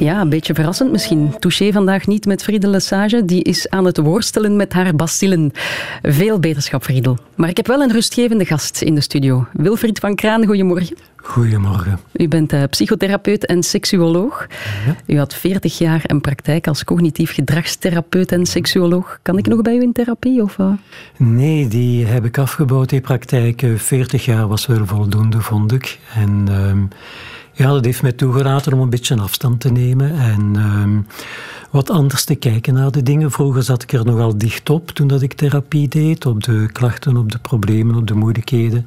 Ja, een beetje verrassend misschien. Touché vandaag niet met Friedel Lesage. Die is aan het worstelen met haar bacillen. Veel beterschap, Friedel. Maar ik heb wel een rustgevende gast in de studio. Wilfried van Kraan, goedemorgen. Goedemorgen. U bent uh, psychotherapeut en seksuoloog. Ja. U had 40 jaar een praktijk als cognitief gedragstherapeut en seksuoloog. Kan ik nog bij u in therapie? Of, uh? Nee, die heb ik afgebouwd, die praktijk. 40 jaar was wel voldoende, vond ik. En... Uh, ja, dat heeft mij toegelaten om een beetje afstand te nemen en um, wat anders te kijken naar de dingen. Vroeger zat ik er nogal dicht op toen dat ik therapie deed, op de klachten, op de problemen, op de moeilijkheden.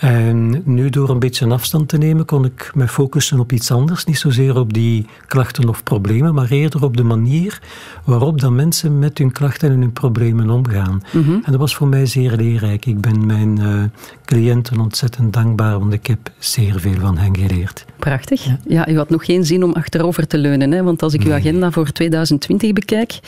En nu door een beetje afstand te nemen, kon ik me focussen op iets anders. Niet zozeer op die klachten of problemen, maar eerder op de manier waarop dan mensen met hun klachten en hun problemen omgaan. Mhm. En dat was voor mij zeer leerrijk. Ik ben mijn uh, cliënten ontzettend dankbaar, want ik heb zeer veel van hen geleerd. Prachtig. Ja, u had nog geen zin om achterover te leunen, hè? want als ik uw agenda voor 2020 bekijk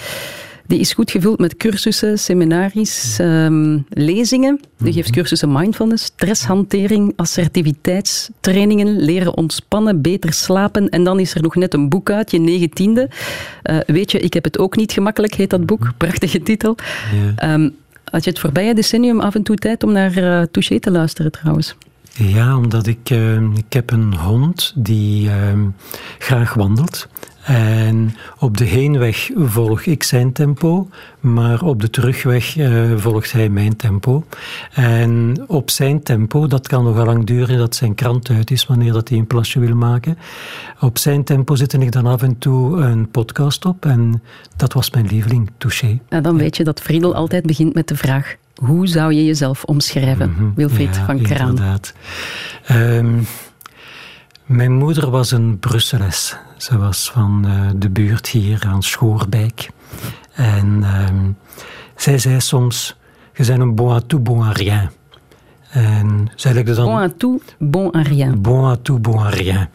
die is goed gevuld met cursussen, seminaries, um, lezingen. Die geeft cursussen mindfulness, stresshantering, assertiviteitstrainingen, leren ontspannen, beter slapen. En dan is er nog net een boek uit, je negentiende. Uh, weet je, ik heb het ook niet gemakkelijk, heet dat boek. Prachtige titel. Ja. Um, had je het voorbije decennium af en toe tijd om naar uh, Touché te luisteren trouwens? Ja, omdat ik, uh, ik heb een hond die uh, graag wandelt. En op de heenweg volg ik zijn tempo, maar op de terugweg uh, volgt hij mijn tempo. En op zijn tempo, dat kan nogal lang duren dat zijn krant uit is wanneer dat hij een plasje wil maken. Op zijn tempo zette ik dan af en toe een podcast op en dat was mijn lieveling, Touché. En dan weet je dat Friedel altijd begint met de vraag hoe zou je jezelf omschrijven, mm -hmm. Wilfried ja, van Kraan? Inderdaad. Um, mijn moeder was een Brusseles. Ze was van uh, de buurt hier aan Schoorbijk. En um, zij zei soms, je bent een bon à tout, bon à rien. En zij legde dan... Bon à tout, bon à rien. Bon à tout, bon à rien.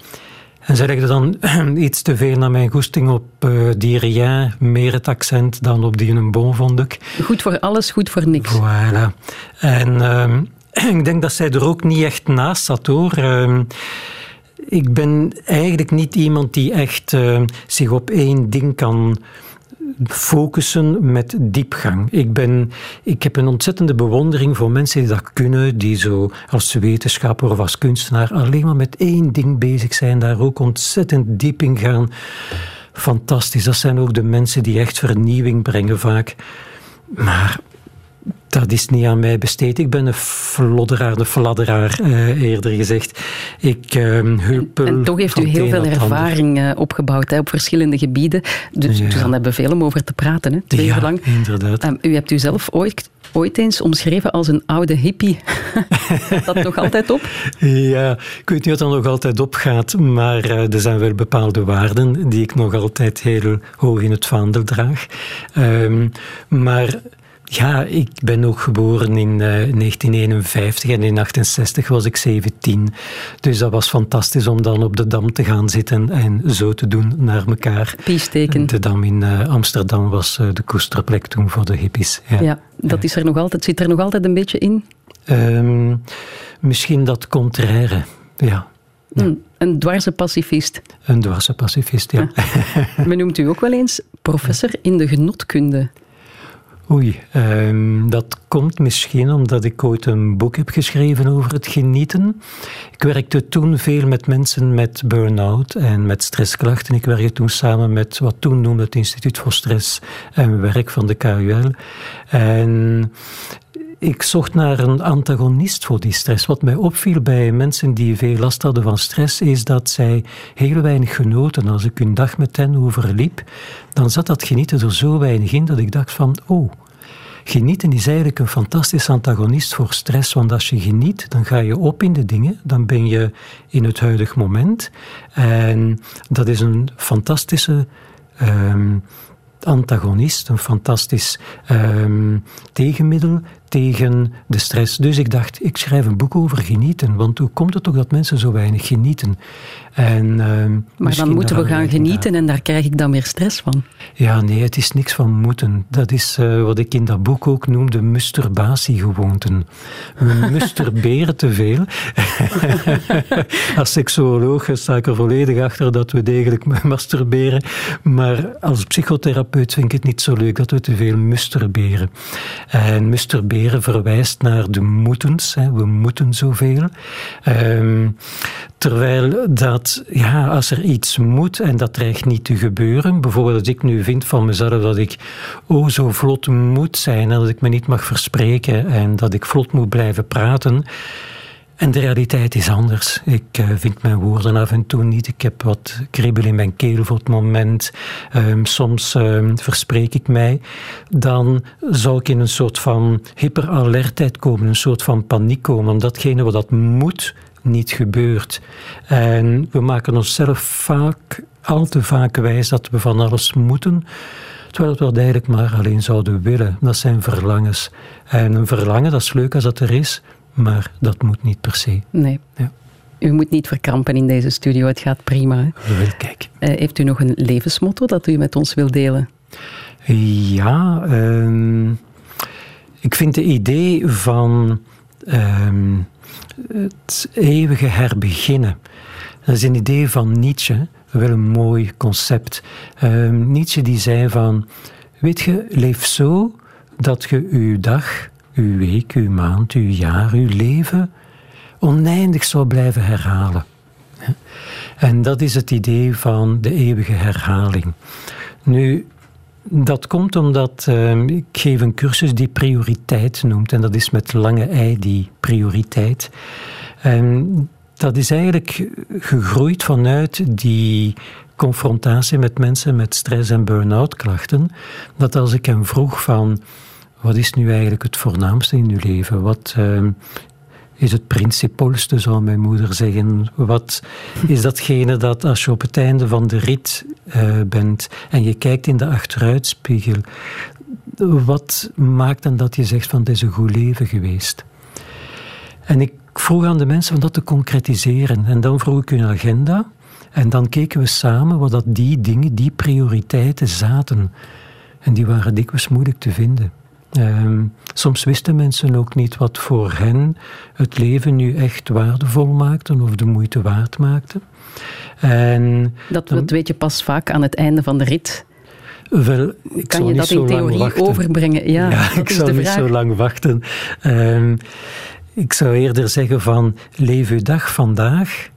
En zij legde dan iets te veel naar mijn goesting op uh, die rien, meer het accent dan op die een bon, vond ik. Goed voor alles, goed voor niks. Voilà. En um, ik denk dat zij er ook niet echt naast zat, hoor. Um, ik ben eigenlijk niet iemand die echt uh, zich op één ding kan focussen met diepgang. Ik, ben, ik heb een ontzettende bewondering voor mensen die dat kunnen, die zo als wetenschapper of als kunstenaar alleen maar met één ding bezig zijn, daar ook ontzettend diep in gaan. Fantastisch. Dat zijn ook de mensen die echt vernieuwing brengen vaak. Maar dat is niet aan mij besteed. Ik ben een flodderaar, een fladderaar, uh, eerder gezegd. Ik hulpel En toch heeft u heel veel ervaring uh, opgebouwd hè, op verschillende gebieden. Dus, ja. dus dan hebben we veel om over te praten, hè, twee ja, uur lang. inderdaad. Um, u hebt u zelf ooit, ooit eens omschreven als een oude hippie. dat nog altijd op? Ja, ik weet niet of dat nog altijd opgaat, maar uh, er zijn wel bepaalde waarden die ik nog altijd heel hoog in het vaandel draag. Um, maar ja, ik ben ook geboren in uh, 1951 en in 68 was ik 17. Dus dat was fantastisch om dan op de Dam te gaan zitten en zo te doen naar elkaar. Piesteken. De Dam in uh, Amsterdam was uh, de koesterplek toen voor de hippies. Ja, ja dat is er nog altijd, zit er nog altijd een beetje in? Um, misschien dat contraire, ja. Ja. Hmm, een dwarse pacifist. Een dwarse pacifist, ja. ja. Men noemt u ook wel eens professor in de genotkunde. Oei, um, dat komt misschien omdat ik ooit een boek heb geschreven over het genieten. Ik werkte toen veel met mensen met burn-out en met stressklachten. Ik werkte toen samen met wat toen noemde het Instituut voor Stress en Werk van de KUL. En ik zocht naar een antagonist voor die stress. Wat mij opviel bij mensen die veel last hadden van stress, is dat zij heel weinig genoten. Als ik een dag met hen overliep, dan zat dat genieten er zo weinig in dat ik dacht van, oh, genieten is eigenlijk een fantastisch antagonist voor stress. Want als je geniet, dan ga je op in de dingen, dan ben je in het huidig moment. En dat is een fantastische. Um, antagonist, een fantastisch um, tegenmiddel tegen de stress. Dus ik dacht, ik schrijf een boek over genieten. Want hoe komt het toch dat mensen zo weinig genieten? En, uh, maar dan moeten we gaan genieten en daar krijg ik dan meer stress van. Ja, nee, het is niks van moeten. Dat is uh, wat ik in dat boek ook noemde masturbatiegewoonten. We masturberen te veel. als seksuoloog sta ik er volledig achter dat we degelijk masturberen. Maar als psychotherapeut vind ik het niet zo leuk dat we te veel masturberen. En masturberen verwijst naar de moetens. Hè. We moeten zoveel. Um, terwijl dat, ja, als er iets moet en dat dreigt niet te gebeuren, bijvoorbeeld als ik nu vind van mezelf dat ik oh zo vlot moet zijn en dat ik me niet mag verspreken en dat ik vlot moet blijven praten, en de realiteit is anders. Ik uh, vind mijn woorden af en toe niet. Ik heb wat kribbel in mijn keel voor het moment. Um, soms um, verspreek ik mij. Dan zou ik in een soort van hyperalertheid komen, een soort van paniek komen. Datgene wat dat moet, niet gebeurt. En we maken onszelf vaak, al te vaak wijs dat we van alles moeten. Terwijl we dat eigenlijk maar alleen zouden willen. Dat zijn verlangens. En een verlangen, dat is leuk als dat er is, maar dat moet niet per se. Nee. Ja. U moet niet verkrampen in deze studio, het gaat prima. Wel, kijk. Uh, heeft u nog een levensmotto dat u met ons wilt delen? Ja, uh, ik vind het idee van uh, het eeuwige herbeginnen. Dat is een idee van Nietzsche, wel een mooi concept. Ehm, Nietzsche die zei van, weet je, leef zo dat je uw dag uw week, uw maand, uw jaar, uw leven oneindig zou blijven herhalen. En dat is het idee van de eeuwige herhaling. Nu, dat komt omdat uh, ik geef een cursus die prioriteit noemt. En dat is met lange ei die prioriteit. En dat is eigenlijk gegroeid vanuit die confrontatie met mensen met stress- en burn-out klachten. Dat als ik hem vroeg van wat is nu eigenlijk het voornaamste in uw leven? Wat uh, is het principalste, zou mijn moeder zeggen? Wat is datgene dat als je op het einde van de rit uh, bent en je kijkt in de achteruitspiegel, wat maakt dan dat je zegt van het is een goed leven geweest? En ik vroeg aan de mensen om dat te concretiseren. En dan vroeg ik hun agenda. En dan keken we samen wat dat die dingen, die prioriteiten zaten. En die waren dikwijls moeilijk te vinden. Ehm, soms wisten mensen ook niet wat voor hen het leven nu echt waardevol maakte of de moeite waard maakte. En dat, dat weet je pas vaak aan het einde van de rit. Wel, ik kan je dat in theorie overbrengen? Ja, ja ik zou niet zo lang wachten. Um, ik zou eerder zeggen van leef uw dag vandaag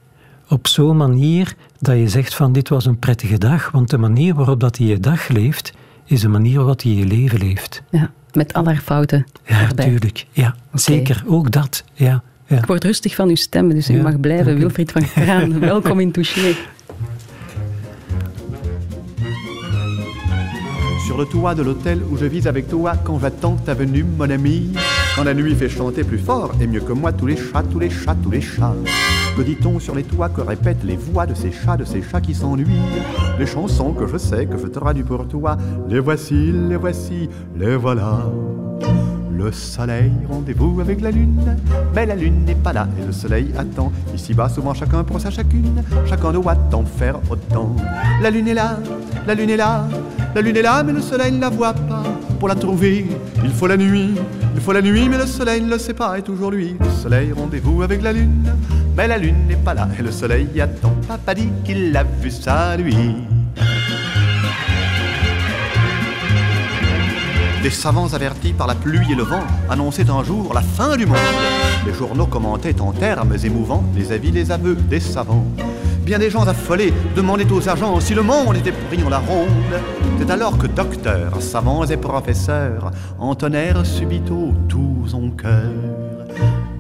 op zo'n manier dat je zegt van dit was een prettige dag, want de manier waarop dat je je dag leeft, is de manier waarop je je leven leeft. Ja. Met al haar fouten. Ja, natuurlijk. Ja, zeker. Ook dat. Ja, ja. Ik word rustig van uw stem, dus u mag blijven. Wilfried van Kraan, welkom in Touché. Sur le toit de l'hôtel où je vis avec toi quand j'attends ta venue, mon ami. Quand la nuit fait chanter plus fort et mieux que moi tous les chats, tous les chats, tous les chats. Que dit-on sur les toits que répètent les voix de ces chats, de ces chats qui s'ennuient Les chansons que je sais que je traduis pour toi, les voici, les voici, les voilà. Le soleil, rendez-vous avec la lune, mais la lune n'est pas là et le soleil attend. Ici-bas, souvent chacun pour sa chacune, chacun doit en faire autant. La lune est là, la lune est là, la lune est là, mais le soleil ne la voit pas. Pour la trouver, il faut la nuit, il faut la nuit, mais le soleil ne le sait pas, et toujours lui. Le soleil, rendez-vous avec la lune, mais la lune n'est pas là, et le soleil attend. Papa dit qu'il l'a vu ça, lui. Des savants avertis par la pluie et le vent annonçaient un jour la fin du monde. Les journaux commentaient en termes émouvants les avis, les aveux des savants. Bien des gens affolés demandaient aux agents si le monde était pris en la ronde. C'est alors que docteurs, savants et professeurs entonnèrent subito tous en cœur.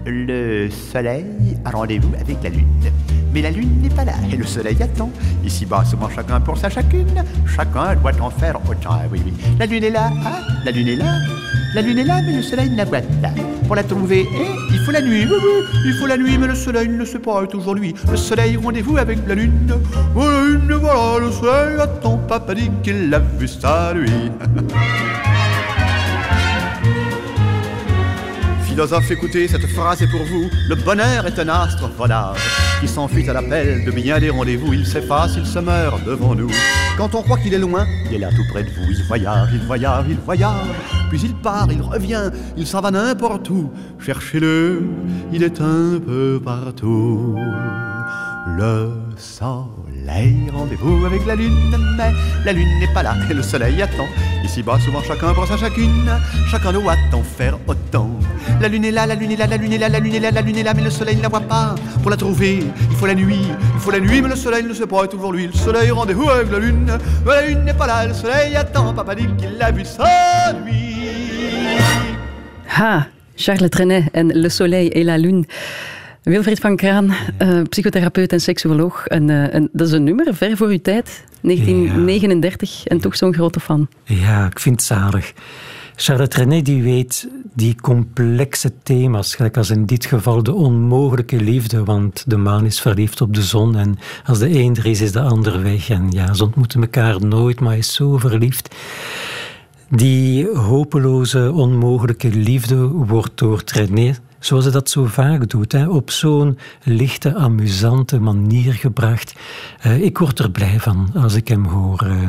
Le soleil a rendez-vous avec la lune. Mais la lune n'est pas là et le soleil attend. Ici-bas, souvent chacun pour sa chacune. Chacun doit en faire autant. Ah oui, oui. La lune est là, ah, la lune est là. La lune est là, mais le soleil ne la voit pas. Pour la trouver, eh, il faut la nuit. Oui, oui, il faut la nuit, mais le soleil ne sait pas toujours lui. Le soleil, rendez-vous avec la lune. Oh, la lune, voilà, le soleil attend. Papa dit qu'il l'a vu ça, lui. Philosophe, écoutez, cette phrase est pour vous. Le bonheur est un astre volage qui s'enfuit à l'appel de bien des rendez-vous. Il s'efface, il se meurt devant nous. Quand on croit qu'il est loin, il est là tout près de vous. Il voyage, il voyage, il voyage. Puis il part, il revient, il s'en va n'importe où. Cherchez-le, il est un peu partout. Le soleil, rendez-vous avec la lune, mais la lune n'est pas là et le soleil attend. Ici-bas, souvent chacun pense à chacune, chacun doit en faire autant. La lune est là, la lune est là, la lune est là, la lune est là, la lune est là, mais le soleil ne la voit pas. Pour la trouver, il faut la nuit, il faut la nuit, mais le soleil ne sait pas, est toujours lui. Le soleil, rendez-vous avec la lune, mais la lune n'est pas là, le soleil attend. Papa dit qu'il l'a vu sa nuit. Ha, Charles Trenet en Le Soleil et la Lune. Wilfried van Kraan, uh, psychotherapeut en seksuoloog. En, uh, en, dat is een nummer, ver voor uw tijd, 1939, ja. en toch zo'n grote fan. Ja, ik vind het zalig. Charlotte René die weet die complexe thema's, gelijk als in dit geval de onmogelijke liefde, want de maan is verliefd op de zon en als de een er is, is de ander weg. En ja, ze ontmoeten elkaar nooit, maar is zo verliefd. Die hopeloze, onmogelijke liefde wordt door René zoals ze dat zo vaak doet, hè, op zo'n lichte, amusante manier gebracht. Uh, ik word er blij van als ik hem hoor. Uh,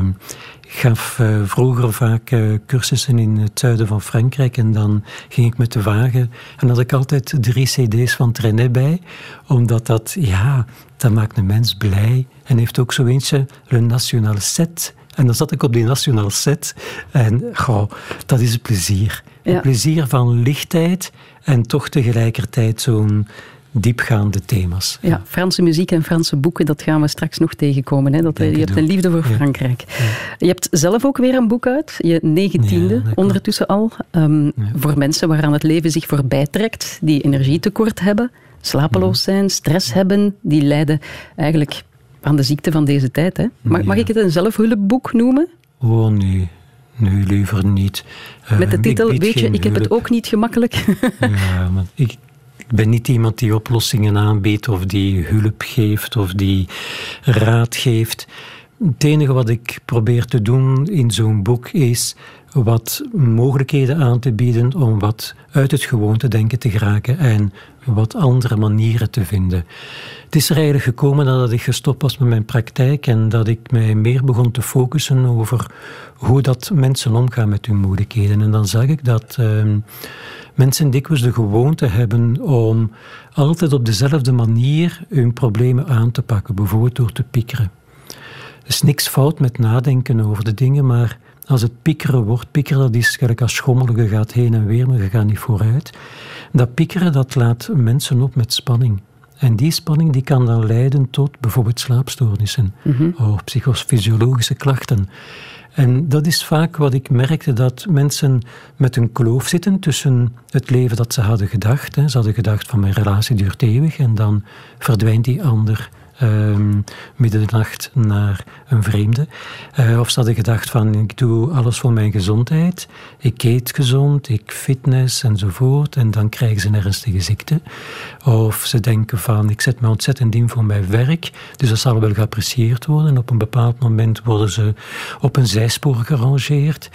ik gaf uh, vroeger vaak cursussen in het zuiden van Frankrijk en dan ging ik met de wagen en had ik altijd drie cd's van Trenet bij, omdat dat, ja, dat maakt een mens blij en heeft ook zo eentje, Le National Set. En dan zat ik op die nationale set en goh, dat is een plezier. Ja. Een plezier van lichtheid en toch tegelijkertijd zo'n diepgaande thema's. Ja, Franse muziek en Franse boeken, dat gaan we straks nog tegenkomen. Hè? Dat, je hebt een liefde voor Frankrijk. Ja. Je hebt zelf ook weer een boek uit, je negentiende ja, ondertussen al. Um, voor mensen waaraan het leven zich voorbij trekt, die energietekort hebben, slapeloos zijn, stress hebben, die lijden eigenlijk aan de ziekte van deze tijd. Hè? Mag, mag ik het een zelfhulpboek noemen? Oh nee, nee, liever niet. Met de titel, weet je, ik heb het ook niet gemakkelijk. ja, maar ik ben niet iemand die oplossingen aanbiedt of die hulp geeft of die raad geeft. Het enige wat ik probeer te doen in zo'n boek is wat mogelijkheden aan te bieden om wat uit het gewoonte denken te geraken en wat andere manieren te vinden. Het is er eigenlijk gekomen nadat ik gestopt was met mijn praktijk en dat ik mij meer begon te focussen over hoe dat mensen omgaan met hun moeilijkheden. En dan zag ik dat uh, mensen dikwijls de gewoonte hebben om altijd op dezelfde manier hun problemen aan te pakken, bijvoorbeeld door te piekeren. Er is niks fout met nadenken over de dingen, maar als het piekeren wordt, piekeren dat is gelijk als schommelen, je gaat heen en weer, maar je gaat niet vooruit. Dat piekeren dat laat mensen op met spanning. En die spanning die kan dan leiden tot bijvoorbeeld slaapstoornissen mm-hmm. of psychofysiologische klachten. En dat is vaak wat ik merkte, dat mensen met een kloof zitten tussen het leven dat ze hadden gedacht. Ze hadden gedacht van mijn relatie duurt eeuwig en dan verdwijnt die ander um, midden de nacht naar een vreemde. Uh, of ze hadden gedacht van ik doe alles voor mijn gezondheid, ik eet gezond, ik fitness enzovoort en dan krijgen ze een ernstige ziekte. Of ze denken van ik zet me ontzettend in voor mijn werk, dus dat zal wel geapprecieerd worden en op een bepaald moment worden ze op een zijspoor gerangeerd.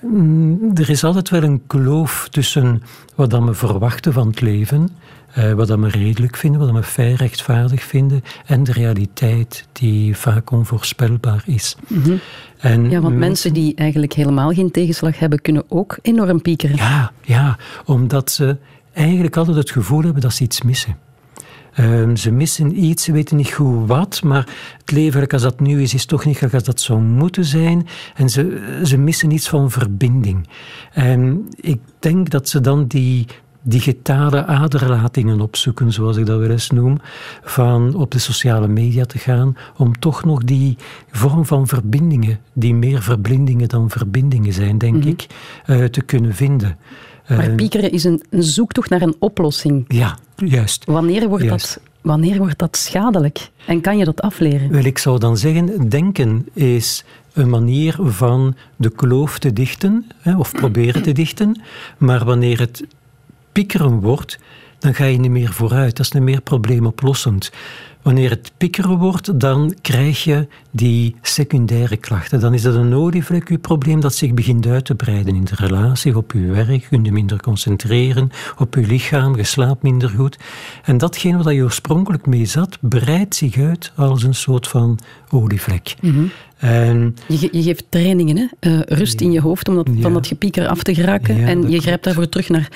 Mm, er is altijd wel een kloof tussen wat dan we verwachten van het leven uh, wat we redelijk vinden, wat we fijn rechtvaardig vinden, en de realiteit die vaak onvoorspelbaar is. Mm-hmm. en ja, want mensen, die eigenlijk helemaal geen tegenslag hebben, kunnen ook enorm piekeren. Ja, ja omdat ze eigenlijk altijd het gevoel hebben dat ze iets missen. Um, ze missen iets, ze weten niet goed wat, maar het leven als dat nu is, is toch niet als dat zou moeten zijn. En ze, ze missen iets van verbinding. En ik denk dat ze dan die digitale aderlatingen opzoeken, zoals ik dat wel eens noem, van op de sociale media te gaan, om toch nog die vorm van verbindingen, die meer verblindingen dan verbindingen zijn, denk mhm. ik, uh, te kunnen vinden. Maar uh, piekeren is een, een, zoektocht naar een oplossing. Ja, juist. Wanneer wordt, juist. Dat, wanneer wordt dat schadelijk? En kan je dat afleren? Wel, ik zou dan zeggen, denken is een manier van de kloof te dichten, hè, of proberen te dichten. Maar wanneer het piekeren wordt, dan ga je niet meer vooruit. Dat is niet meer probleemoplossend. Wanneer het pikkeren wordt, dan krijg je die secundaire klachten. Dan is dat een olievlek, probleem, dat zich begint uit te breiden in de relatie, op uw werk, kun je minder concentreren, op uw lichaam, je slaapt minder goed. En datgene wat je oorspronkelijk mee zat, breidt zich uit als een soort van olievlek. Mhm. En, je, je, geeft trainingen, hè? Uh, rust in je hoofd om dat, van dat gepieker af te geraken. en je grijpt daarvoor terug naar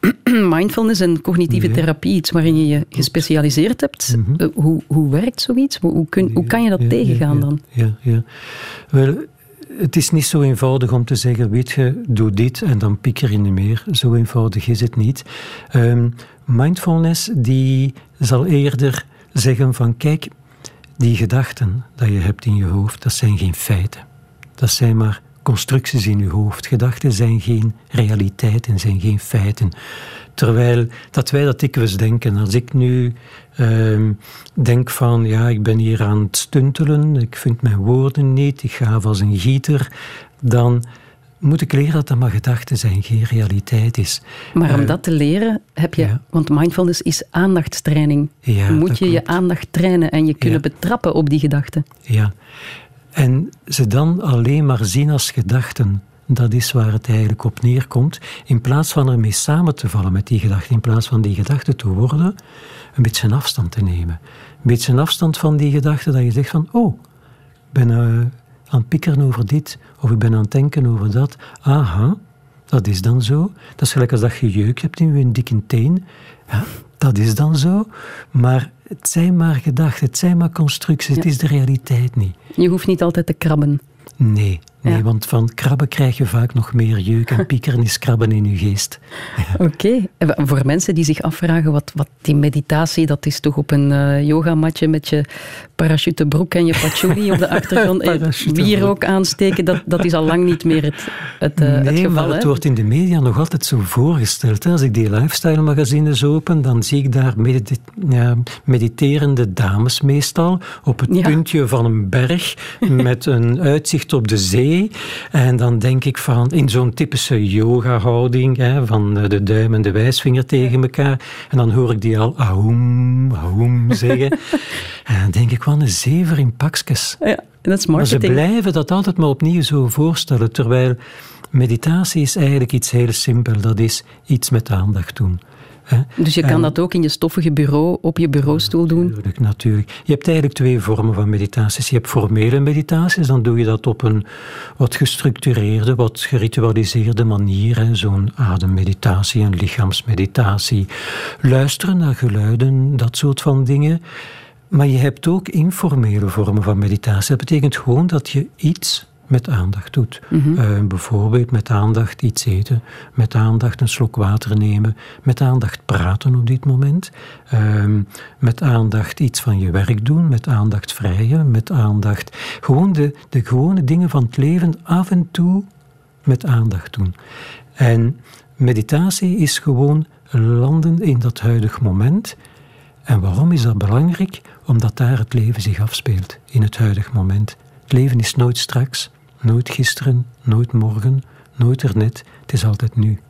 mindfulness en cognitieve therapie, iets waarin je je gespecialiseerd hebt. Mhm. Eh, hoe, hoe werkt zoiets? Hoe, kun, hoe kan je dat tegengaan dan? Ja, ja. Wel, het is niet zo eenvoudig om te zeggen, weet je, doe dit en dan pieker je niet meer. Zo eenvoudig is het niet. Um, mindfulness die zal eerder zeggen van, kijk, die gedachten dat je hebt in je hoofd, dat zijn geen feiten. Dat zijn maar constructies in je hoofd. Gedachten zijn geen realiteiten, zijn geen feiten. Terwijl dat wij dat dikwijls denken. Als ik nu uh, denk van, ja, ik ben hier aan het stuntelen, ik vind mijn woorden niet, ik ga als een gieter, dan moet ik leren dat dat maar gedachten zijn, geen realiteit is. Maar om eh, dat te leren heb je, want mindfulness is aandachtstraining. Ja, moet je je aandacht trainen en je kunnen betrappen op die gedachten. Ja, en ze dan alleen maar zien als gedachten. Dat is waar het eigenlijk op neerkomt. In plaats van ermee samen te vallen met die gedachten, in plaats van die gedachten te worden, een beetje een afstand te nemen. Een beetje een afstand van die gedachten dat je zegt van, oh, ik ben uh, aan het pikkeren over dit, of ik ben aan het denken over dat. Aha, dat is dan zo. Dat is gelijk als dat je jeuk hebt in je dikke teen. Ja, dat is dan zo. Maar het zijn maar gedachten, het zijn maar constructies, het is de realiteit niet. Je hoeft niet altijd te krabben. Nee, Nee, want van krabben krijg je vaak nog meer jeuk en piekeren is krabben in je geest. Oké. Voor mensen die zich afvragen wat, wat die meditatie, dat is toch op een uh, yogamatje met je parachutebroek en je patchouli op de achtergrond. Bier ook aansteken, dat, dat is al lang niet meer het, het, uh, nee, het geval. maar het wordt in de media nog altijd zo voorgesteld. Hè. Als ik die lifestyle magazines open, dan zie ik daar ja, mediterende dames meestal op het puntje van een berg met een uitzicht op de zee en dan denk ik van, in zo'n typische yoga-houding, van de duim en de wijsvinger tegen elkaar. En dan hoor ik die al aoum, aoum zeggen. en dan denk ik, wat een zever in pakjes. Ja, dat is marketing. Maar ze blijven dat altijd maar opnieuw zo voorstellen, terwijl meditatie is eigenlijk iets heel simpel. Dat is iets met aandacht doen. Dus je kan dat ook in je stoffige bureau, op je bureaustoel doen? Natuurlijk, natuurlijk. Je hebt eigenlijk twee vormen van meditaties. Je hebt formele meditaties, dan doe je dat op een wat gestructureerde, wat geritualiseerde manier. Zo'n ademmeditatie, een lichaamsmeditatie. Luisteren naar geluiden, dat soort van dingen. Maar je hebt ook informele vormen van meditatie. Dat betekent gewoon dat je iets met aandacht doet. Mhm. Eh, bijvoorbeeld met aandacht iets eten, met aandacht een slok water nemen, met aandacht praten op dit moment, ehm, met aandacht iets van je werk doen, met aandacht vrijen, met aandacht gewoon de, de gewone dingen van het leven af en toe met aandacht doen. En meditatie is gewoon landen in dat huidige moment. En waarom is dat belangrijk? Omdat daar het leven zich afspeelt, in het huidige moment. Het leven is nooit straks, Nooit gisteren, nooit morgen, nooit ernet, het is altijd nu.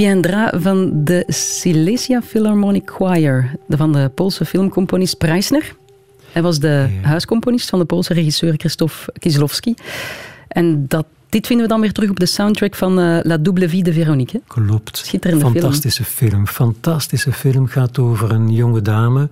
Viendra van de Silesia Philharmonic Choir, van de Poolse filmcomponist Preisner. Hij was de huiscomponist van de Poolse regisseur Christophe Kieslowski. En dat, dit vinden we dan weer terug op de soundtrack van uh, La Double Vie de Veronique. Klopt. Schitterende Fantastische film. Fantastische film. Gaat over een jonge dame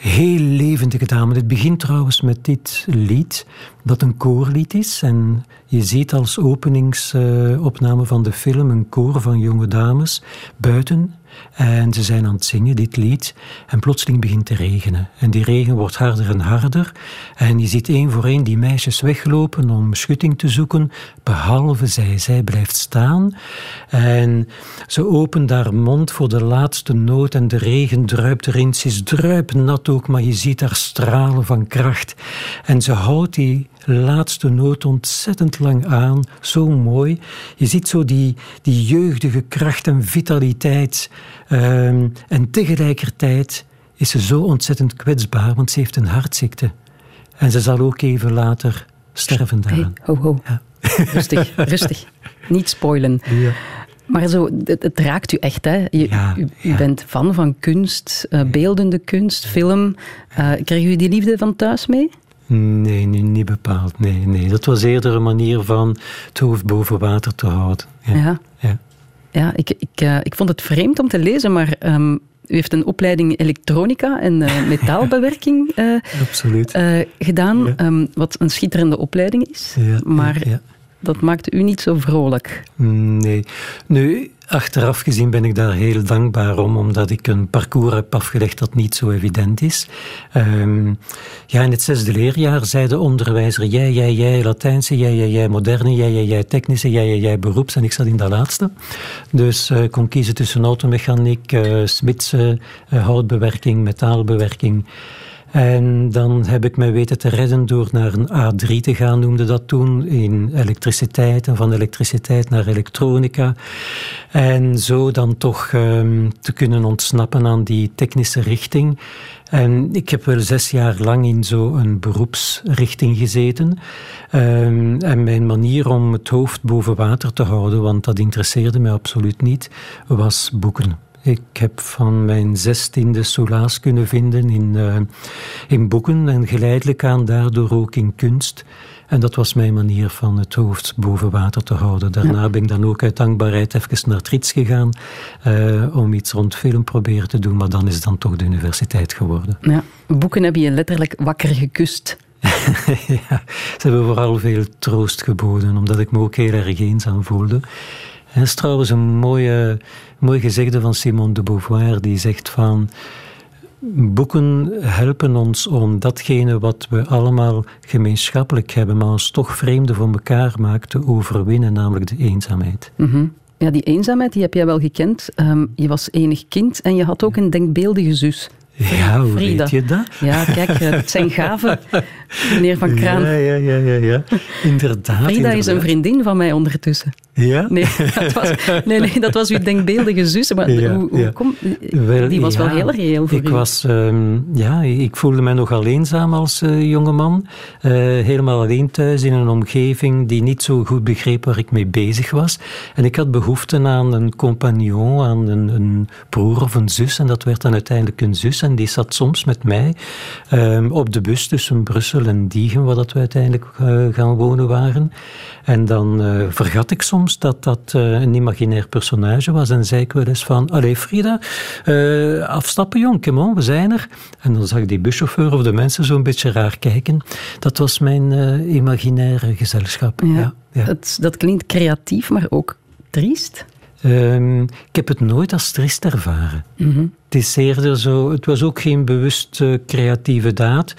heel levendige dame. Het begint trouwens met dit lied, dat een koorlied is. En je ziet als openingsopname van de film een koor van jonge dames buiten en ze zijn aan het zingen, dit lied. En plotseling begint te regenen. En die regen wordt harder en harder. En je ziet één voor één die meisjes weglopen om schutting te zoeken. Behalve zij. Zij blijft staan. En ze opent haar mond voor de laatste noot. En de regen druipt erin. Ze is druipnat ook, maar je ziet haar stralen van kracht. En ze houdt die laatste noot ontzettend lang aan. Zo mooi. Je ziet zo die, die jeugdige kracht en vitaliteit. Ehm, en tegelijkertijd is ze zo ontzettend kwetsbaar, want ze heeft een hartziekte. En ze zal ook even later sterven daaraan. Hey, ho, ho. Ja. Rustig, rustig. Niet spoilen. Ja. Maar zo, het, raakt u echt, hè? Je, ja, u, bent fan van kunst, uh, beeldende kunst, film. Uh, kreeg u die liefde van thuis mee? Nee, niet bepaald. Nee, nee. Dat was eerder een manier van het hoofd boven water te houden. Ja, ja. ja. ik, ik, uh, ik vond het vreemd om te lezen, maar um, u heeft een opleiding elektronica en uh, metaalbewerking uh, Absoluut. gedaan, ja. um, wat een schitterende opleiding is. Ja, maar dat maakte u niet zo vrolijk. Nee. Nu, achteraf gezien ben ik daar heel dankbaar om, omdat ik een parcours heb afgelegd dat niet zo evident is. Um, ja, in het zesde leerjaar zei de onderwijzer, jij, jij, jij Latijnse, jij, jij, jij moderne, jij, jij, jij technische, jij, jij, jij beroeps. En ik zat in dat laatste. Dus ik uh, kon kiezen tussen automechaniek, uh, smidse, uh, houtbewerking, metaalbewerking. En dan heb ik mij weten te redden door naar een A3 te gaan, noemde dat toen, in elektriciteit en van elektriciteit naar elektronica. En zo dan toch um, te kunnen ontsnappen aan die technische richting. En ik heb wel zes jaar lang in zo'n beroepsrichting gezeten. Um, en mijn manier om het hoofd boven water te houden, want dat interesseerde mij absoluut niet, was boeken. Ik heb van mijn zestiende solaas kunnen vinden in, uh, in boeken en geleidelijk aan daardoor ook in kunst. En dat was mijn manier van het hoofd boven water te houden. Daarna ben ik dan ook uit dankbaarheid even naar Trits gegaan uh, om iets rond film proberen te doen, maar dan is het dan toch de universiteit geworden. Ja. Boeken hebben je letterlijk wakker gekust. ja, ze hebben vooral veel troost geboden, omdat ik me ook heel erg eenzaam voelde. Dat is trouwens een mooie, mooi gezegde van Simone de Beauvoir, die zegt van boeken helpen ons om datgene wat we allemaal gemeenschappelijk hebben, maar ons toch vreemde van elkaar maakt, te overwinnen, namelijk de eenzaamheid. Mm Ja, die eenzaamheid die heb jij wel gekend. Um, je was enig kind en je had ook een denkbeeldige zus. Ja, hoe weet je dat? Ja, kijk, het zijn gaven, meneer Van Kraan. Ja, ja, ja, ja, ja. Inderdaad. Frida is een vriendin van mij ondertussen. Ja? Nee, dat was, nee, nee, dat was uw denkbeeldige zus. Maar ja, hoe, hoe kom, die was wel heel reëel voor ik u. Was, um, ja, ik voelde mij nog eenzaam als uh, jongeman. Uh, helemaal alleen thuis in een omgeving die niet zo goed begreep waar ik mee bezig was. En ik had behoefte aan een compagnon, aan een, een broer of een zus. En dat werd dan uiteindelijk een zus. En die zat soms met mij um, op de bus tussen Brussel en Diegen, waar dat we uiteindelijk uh, gaan wonen waren. En dan vergat ik soms dat dat uh, een imaginair personage was. En zei ik wel eens van, allee Frida, afstappen jong, come we zijn er. En dan zag die buschauffeur of de mensen zo een beetje raar kijken. Dat was mijn imaginaire gezelschap. Ja, ja, ja. Dat, dat klinkt creatief, maar ook triest. Um, ik heb het nooit als triest ervaren. Mm -hmm. Het is eerder zo, het was ook geen bewust uh, creatieve daad.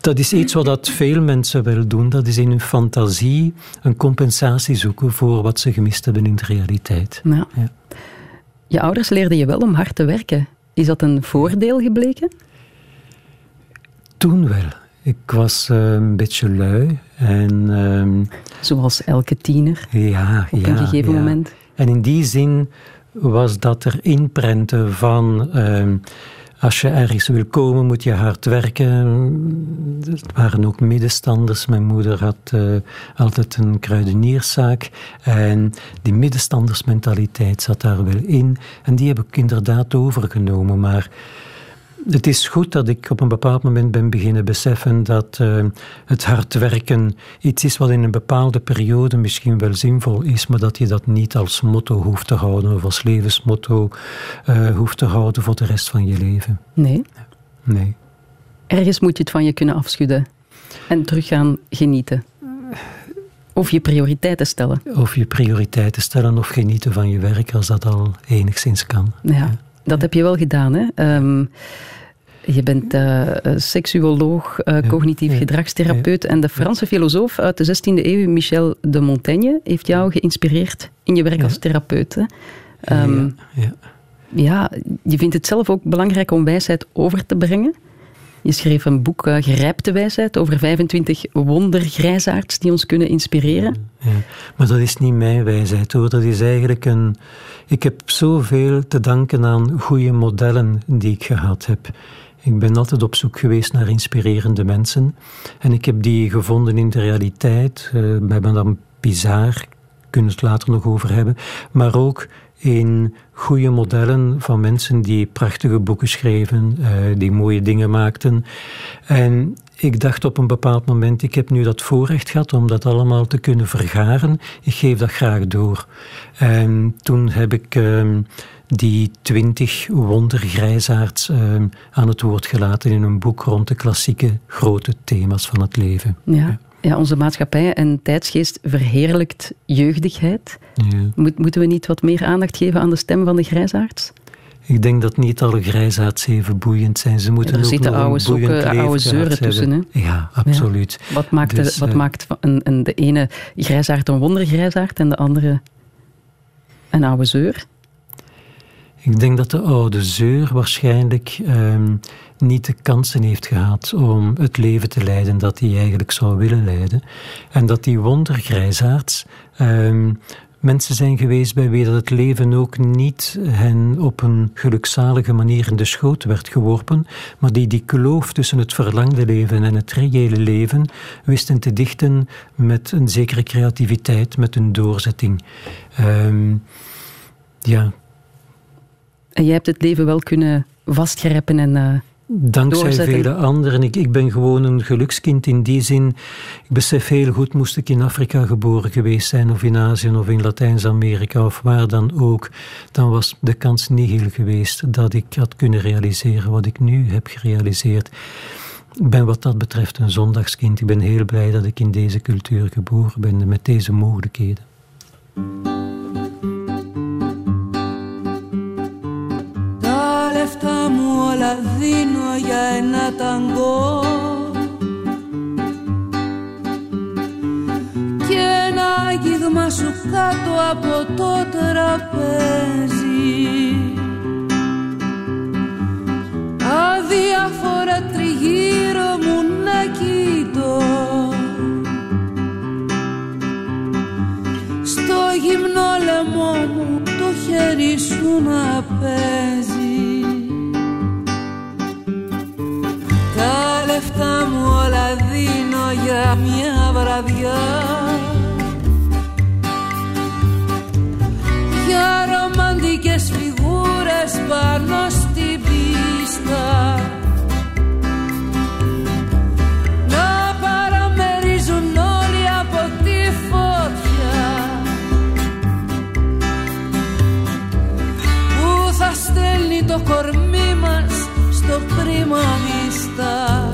Dat is iets wat dat veel mensen wel doen. Dat is in hun fantasie een compensatie zoeken voor wat ze gemist hebben in de realiteit. Ja. Ja. Je ouders leerden je wel om hard te werken. Is dat een voordeel gebleken? Toen wel. Ik was uh, een beetje lui. En, uh, Zoals elke tiener ja, op ja, een gegeven ja. moment. En in die zin was dat er inprenten van uh, als je ergens wil komen, moet je hard werken. Het waren ook middenstanders. Mijn moeder had uh, altijd een kruidenierszaak. En die middenstandersmentaliteit zat daar wel in. En die heb ik inderdaad overgenomen. Maar het is goed dat ik op een bepaald moment ben beginnen beseffen dat uh, het hard werken iets is wat in een bepaalde periode misschien wel zinvol is, maar dat je dat niet als motto hoeft te houden of als levensmotto uh, hoeft te houden voor de rest van je leven. Nee. Nee. Ergens moet je het van je kunnen afschudden en terug gaan genieten. Of je prioriteiten stellen. Of je prioriteiten stellen of genieten van je werk als dat al enigszins kan. Ja. ja. Dat heb je wel gedaan, hè? Um, je bent uh, seksuoloog, uh, cognitief ja, gedragstherapeut. Ja, en de Franse filosoof uit de 16e eeuw, Michel de Montaigne, heeft jou geïnspireerd in je werk als therapeut. Um, ja, ja, je vindt het zelf ook belangrijk om wijsheid over te brengen. Je schreef een boek, uh, wijsheid, over 25 wondergrijzaards die ons kunnen inspireren. Ja, maar dat is niet mijn wijsheid hoor. Dat is eigenlijk een. Ik heb zoveel te danken aan goede modellen die ik gehad heb. Ik ben altijd op zoek geweest naar inspirerende mensen. En ik heb die gevonden in de realiteit, uh, bij Madame Pizarre, kunnen we het later nog over hebben. Maar ook in goede modellen van mensen die prachtige boeken schreven, uh, die mooie dingen maakten. En ik dacht op een bepaald moment, ik heb nu dat voorrecht gehad om dat allemaal te kunnen vergaren. Ik geef dat graag door. En toen heb ik uh, die twintig wondergrijzaards uh, aan het woord gelaten in een boek rond de klassieke grote thema's van het leven. Ja. ja. Onze maatschappij en tijdsgeest verheerlijkt jeugdigheid. Ja. Moet, moeten we niet wat meer aandacht geven aan de stem van de grijzaards? Ik denk dat niet alle grijzaards even boeiend zijn. Ze moeten ja, er ook zitten oude sokken, oude zeuren tussen. Hè? Ja, absoluut. Ja. Wat maakt, dus, de, wat uh, maakt een, een, de ene grijzaard een wondergrijzaard en de andere een oude zeur? Ik denk dat de oude zeur waarschijnlijk um, niet de kansen heeft gehad om het leven te leiden dat hij eigenlijk zou willen leiden. En dat die wondergrijzaards um, mensen zijn geweest bij wie dat het leven ook niet hen op een gelukzalige manier in de schoot werd geworpen, maar die die kloof tussen het verlangde leven en het reële leven wisten te dichten met een zekere creativiteit, met een doorzetting. Um, ja, en jij hebt het leven wel kunnen vastgrijpen en uh, Dankzij vele anderen. Ik, ik ben gewoon een gelukskind in die zin. Ik besef heel goed, moest ik in Afrika geboren geweest zijn, of in Azië, of in Latijns-Amerika, of waar dan ook, dan was de kans niet heel geweest dat ik had kunnen realiseren wat ik nu heb gerealiseerd. Ik ben wat dat betreft een zondagskind. Ik ben heel blij dat ik in deze cultuur geboren ben, met deze mogelijkheden. Όλα δίνω για ένα ταγκό. Και ένα αγίγμα σου κάτω από το τραπέζι. Αδιάφορα τριγύρω μου να κοιτώ. Στο γυμνό λαιμό μου το χέρι σου να παίζει λεφτά μου όλα δίνω για μια βραδιά. Για ρομαντικές φιγούρες πάνω στην πίστα. Να παραμερίζουν όλοι από τη φωτιά. Που θα στέλνει το κορμί μας στο πρίμα μίστα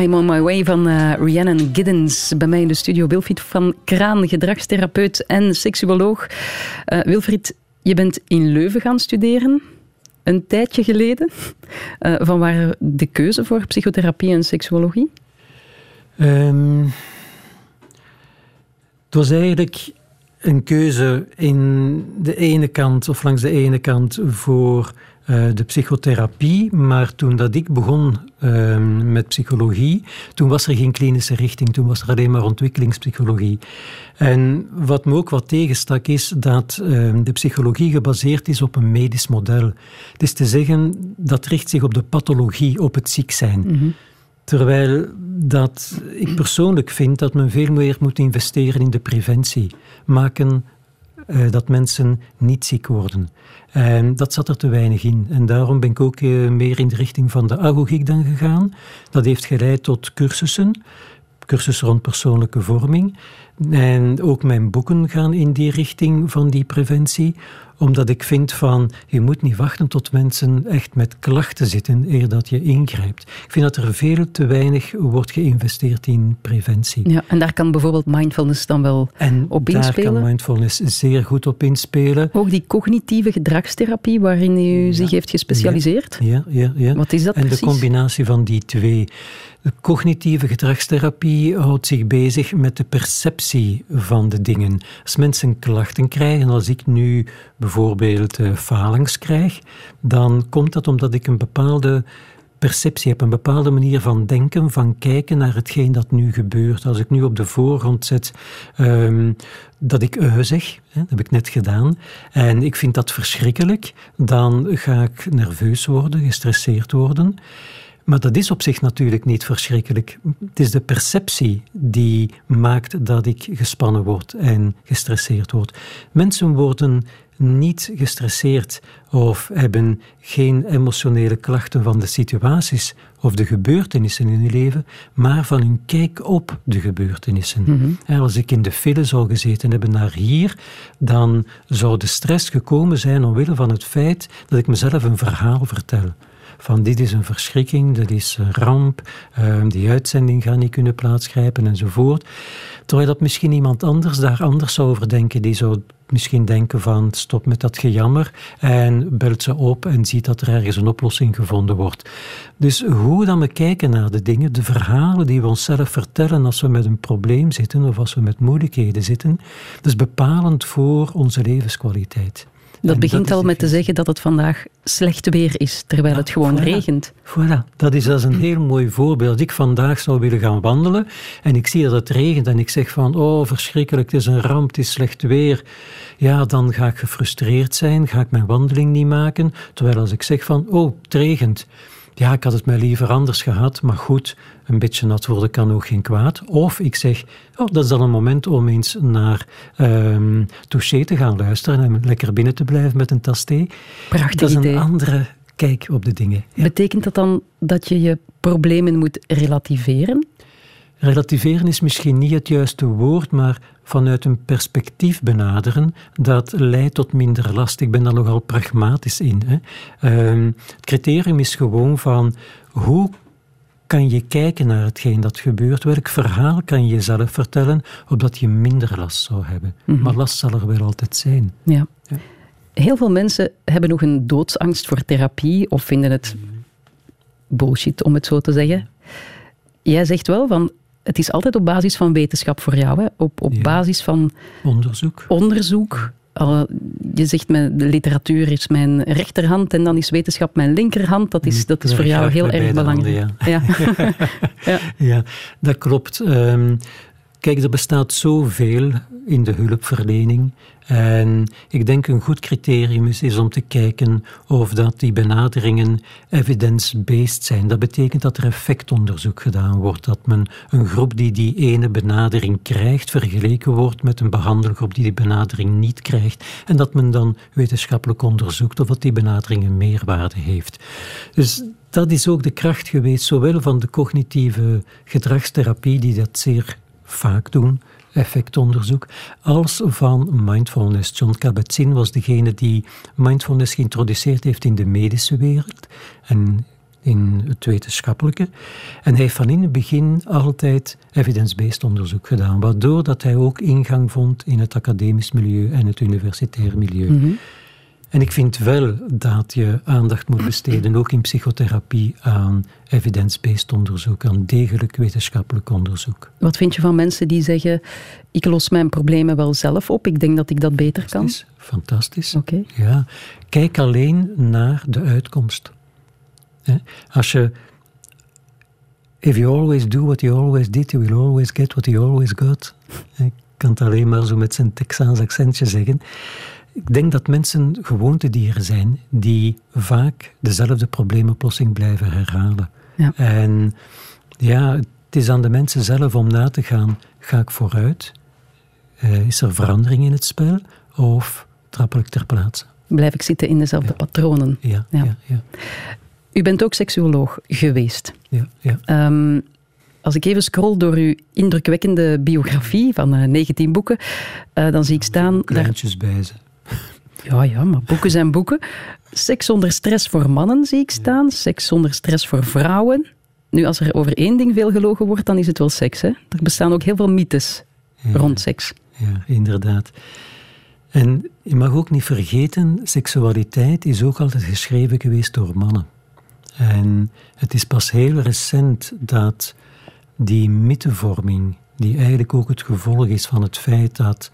I'm on my way van eh, Rhiannon Giddens. Bij mij in de studio Wilfried van Kraan, gedragstherapeut en seksuoloog. Eh, Wilfried, je bent in Leuven gaan studeren. Een tijdje geleden. Eh, van waar de keuze voor psychotherapie en seksuologie? Ehm, het was eigenlijk een keuze in de ene kant, of langs de ene kant, voor eh, de psychotherapie. Maar toen dat ik begon ehm, met psychologie, toen was er geen klinische richting. Toen was er alleen maar ontwikkelingspsychologie. En wat me ook wat tegenstak is dat ehm, de psychologie gebaseerd is op een medisch model. Het is te zeggen, dat richt zich op de pathologie, op het ziek zijn. Terwijl dat ik persoonlijk vind dat men veel meer moet investeren in de preventie. Maken eh, dat mensen niet ziek worden. En dat zat er te weinig in. En daarom ben ik ook eh, meer in de richting van de agogiek dan gegaan. Dat heeft geleid tot cursussen. Cursussen rond persoonlijke vorming. En ook mijn boeken gaan in die richting van die preventie omdat ik vind van, je moet niet wachten tot mensen echt met klachten zitten eer dat je ingrijpt. Ik vind dat er veel te weinig wordt geïnvesteerd in preventie. Ja, en daar kan bijvoorbeeld mindfulness dan wel En op daar inspelen. kan mindfulness zeer goed op inspelen. Ook die cognitieve gedragstherapie waarin u zich heeft gespecialiseerd. Ja, ja, ja. Wat is dat en precies? de combinatie van die twee. De cognitieve gedragstherapie houdt zich bezig met de perceptie van de dingen. Als mensen klachten krijgen, als ik nu bijvoorbeeld eh, falings krijg, dan komt dat omdat ik een bepaalde perceptie heb, een bepaalde manier van denken, van kijken naar hetgeen dat nu gebeurt. Als ik nu op de voorgrond zet ehm, dat ik uh zeg, hè, dat heb ik net gedaan, en ik vind dat verschrikkelijk, dan ga ik nerveus worden, gestresseerd worden. Maar dat is op zich natuurlijk niet verschrikkelijk. Het is de perceptie die maakt dat ik gespannen word en gestresseerd word. Mensen worden niet gestresseerd of hebben geen emotionele klachten van de situaties of de gebeurtenissen in hun leven, maar van hun kijk op de gebeurtenissen. En Als ik in de file zou gezeten hebben naar hier, dan zou de stress gekomen zijn omwille van het feit dat ik mezelf een verhaal vertel van dit is een verschrikking, dat is een ramp, uh, die uitzending gaat niet kunnen plaatsgrijpen enzovoort. Terwijl dat misschien iemand anders daar anders zou over denken. Die zou misschien denken van stop met dat gejammer en belt ze op en ziet dat er ergens een oplossing gevonden wordt. Dus hoe dan we kijken naar de dingen, de verhalen die we onszelf vertellen als we met een probleem zitten of als we met moeilijkheden zitten, dat is bepalend voor onze levenskwaliteit. Dat En begint al met te zeggen dat het vandaag slecht weer is, terwijl het gewoon voilà. regent. Voilà, dat is als een heel mooi voorbeeld. Ik vandaag zou willen gaan wandelen en ik zie dat het regent en ik zeg van, oh verschrikkelijk, het is een ramp, het is slecht weer. Ja, dan ga ik gefrustreerd zijn, ga ik mijn wandeling niet maken. Terwijl als ik zeg van, oh, het regent. Ja, ik had het mij liever anders gehad, maar goed, een beetje nat worden kan ook geen kwaad. Of ik zeg, oh, dat is dan een moment om eens naar ehm Touché te gaan luisteren en lekker binnen te blijven met een tas thee. Prachtig Dat is een idee. andere kijk op de dingen. Ja. Betekent dat dan dat je je problemen moet relativeren? Relativeren is misschien niet het juiste woord, maar vanuit een perspectief benaderen, dat leidt tot minder last. Ik ben daar nogal pragmatisch in. Hè. Ehm, het criterium is gewoon van hoe kan je kijken naar hetgeen dat gebeurt? Welk verhaal kan je jezelf vertellen, opdat je minder last zou hebben? Maar last zal er wel altijd zijn. Ja. Ja. Heel veel mensen hebben nog een doodsangst voor therapie of vinden het bullshit, om het zo te zeggen. Jij zegt wel van, het is altijd op basis van wetenschap voor jou, hè? Op, op Ja. basis van Onderzoek. onderzoek. Je zegt, mijn, de literatuur is mijn rechterhand en dan is wetenschap mijn linkerhand. Dat is, dat is voor jou heel erg handen, belangrijk. ja. Ja, dat klopt. Ehm, kijk, er bestaat zoveel in de hulpverlening. En ik denk een goed criterium is, om te kijken of dat die benaderingen evidence-based zijn. Dat betekent dat er effectonderzoek gedaan wordt. Dat men een groep die die ene benadering krijgt, vergeleken wordt met een behandelgroep die die benadering niet krijgt. En dat men dan wetenschappelijk onderzoekt of dat die benadering een meerwaarde heeft. Dus dat is ook de kracht geweest, zowel van de cognitieve gedragstherapie, die dat zeer vaak doen, effectonderzoek, als van mindfulness. John Kabat-Zinn was degene die mindfulness geïntroduceerd heeft in de medische wereld en in het wetenschappelijke. En hij heeft van in het begin altijd evidence-based onderzoek gedaan, waardoor dat hij ook ingang vond in het academisch milieu en het universitair milieu. En ik vind wel dat je aandacht moet besteden, ook in psychotherapie, aan evidence-based onderzoek, aan degelijk wetenschappelijk onderzoek. Wat vind je van mensen die zeggen, ik los mijn problemen wel zelf op, ik denk dat ik dat beter kan? Is fantastisch. Oké. Ja. Kijk alleen naar de uitkomst. Als je. If you always do what you always did, you will always get what you always got. Ik kan het alleen maar zo met zijn Texaans accentje zeggen. Ik denk dat mensen gewoontedieren zijn die vaak dezelfde probleemoplossing blijven herhalen. Ja. En ja, het is aan de mensen zelf om na te gaan: ga ik vooruit? Eh, is er verandering in het spel? Of trappel ik ter plaatse? Blijf ik zitten in dezelfde patronen? Ja, Ja. U bent ook seksuoloog geweest. ja, ja. Ehm, als ik even scroll door uw indrukwekkende biografie van eh, 19 boeken, eh, dan zie ik staan... Daar, Kleintjes bij ze. Ja, ja, maar boeken zijn boeken. Seks zonder stress voor mannen zie ik staan. Seks zonder stress voor vrouwen. Nu, als er over één ding veel gelogen wordt, dan is het wel seks. Hè? Er bestaan ook heel veel mythes Ja. rond seks. Ja, inderdaad. En je mag ook niet vergeten, seksualiteit is ook altijd geschreven geweest door mannen. En het is pas heel recent dat die mythevorming, die eigenlijk ook het gevolg is van het feit dat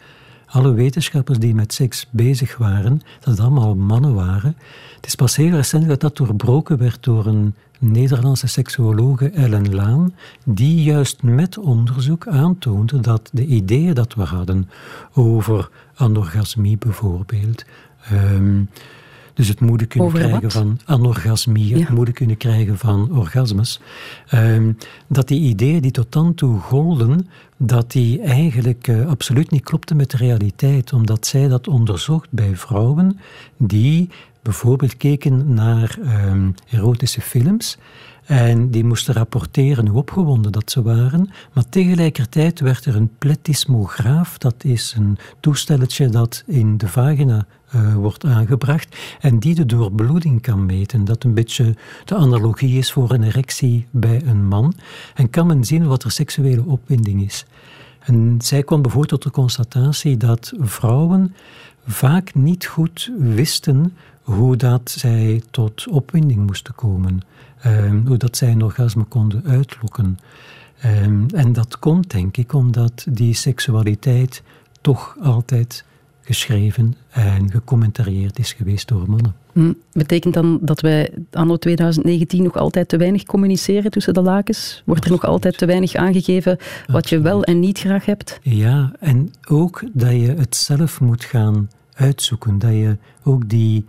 alle wetenschappers die met seks bezig waren, dat het allemaal mannen waren. Het is pas heel recent dat dat doorbroken werd door een Nederlandse seksuologe Ellen Laan, die juist met onderzoek aantoonde dat de ideeën dat we hadden over anorgasmie bijvoorbeeld, ehm, dus het moeilijk kunnen Over krijgen wat? van anorgasmie, het moeilijk kunnen krijgen van orgasmes, ehm, dat die ideeën die tot dan toe golden, dat die eigenlijk eh, absoluut niet klopten met de realiteit, omdat zij dat onderzocht bij vrouwen die bijvoorbeeld keken naar ehm, erotische films en die moesten rapporteren hoe opgewonden dat ze waren, maar tegelijkertijd werd er een pletismograaf, dat is een toestelletje dat in de vagina eh, wordt aangebracht en die de doorbloeding kan meten. Dat een beetje de analogie is voor een erectie bij een man. En kan men zien wat er seksuele opwinding is. En zij kwam bijvoorbeeld tot de constatatie dat vrouwen vaak niet goed wisten hoe dat zij tot opwinding moesten komen. Ehm, hoe dat zij een orgasme konden uitlokken. Ehm, en dat komt, denk ik, omdat die seksualiteit toch altijd geschreven en gecommentarieerd is geweest door mannen. Hm. Betekent dan dat wij anno 2019 nog altijd te weinig communiceren tussen de lakens? Wordt er nog altijd te weinig aangegeven wat je wel en niet graag hebt? Ja, en ook dat je het zelf moet gaan uitzoeken. Dat je ook die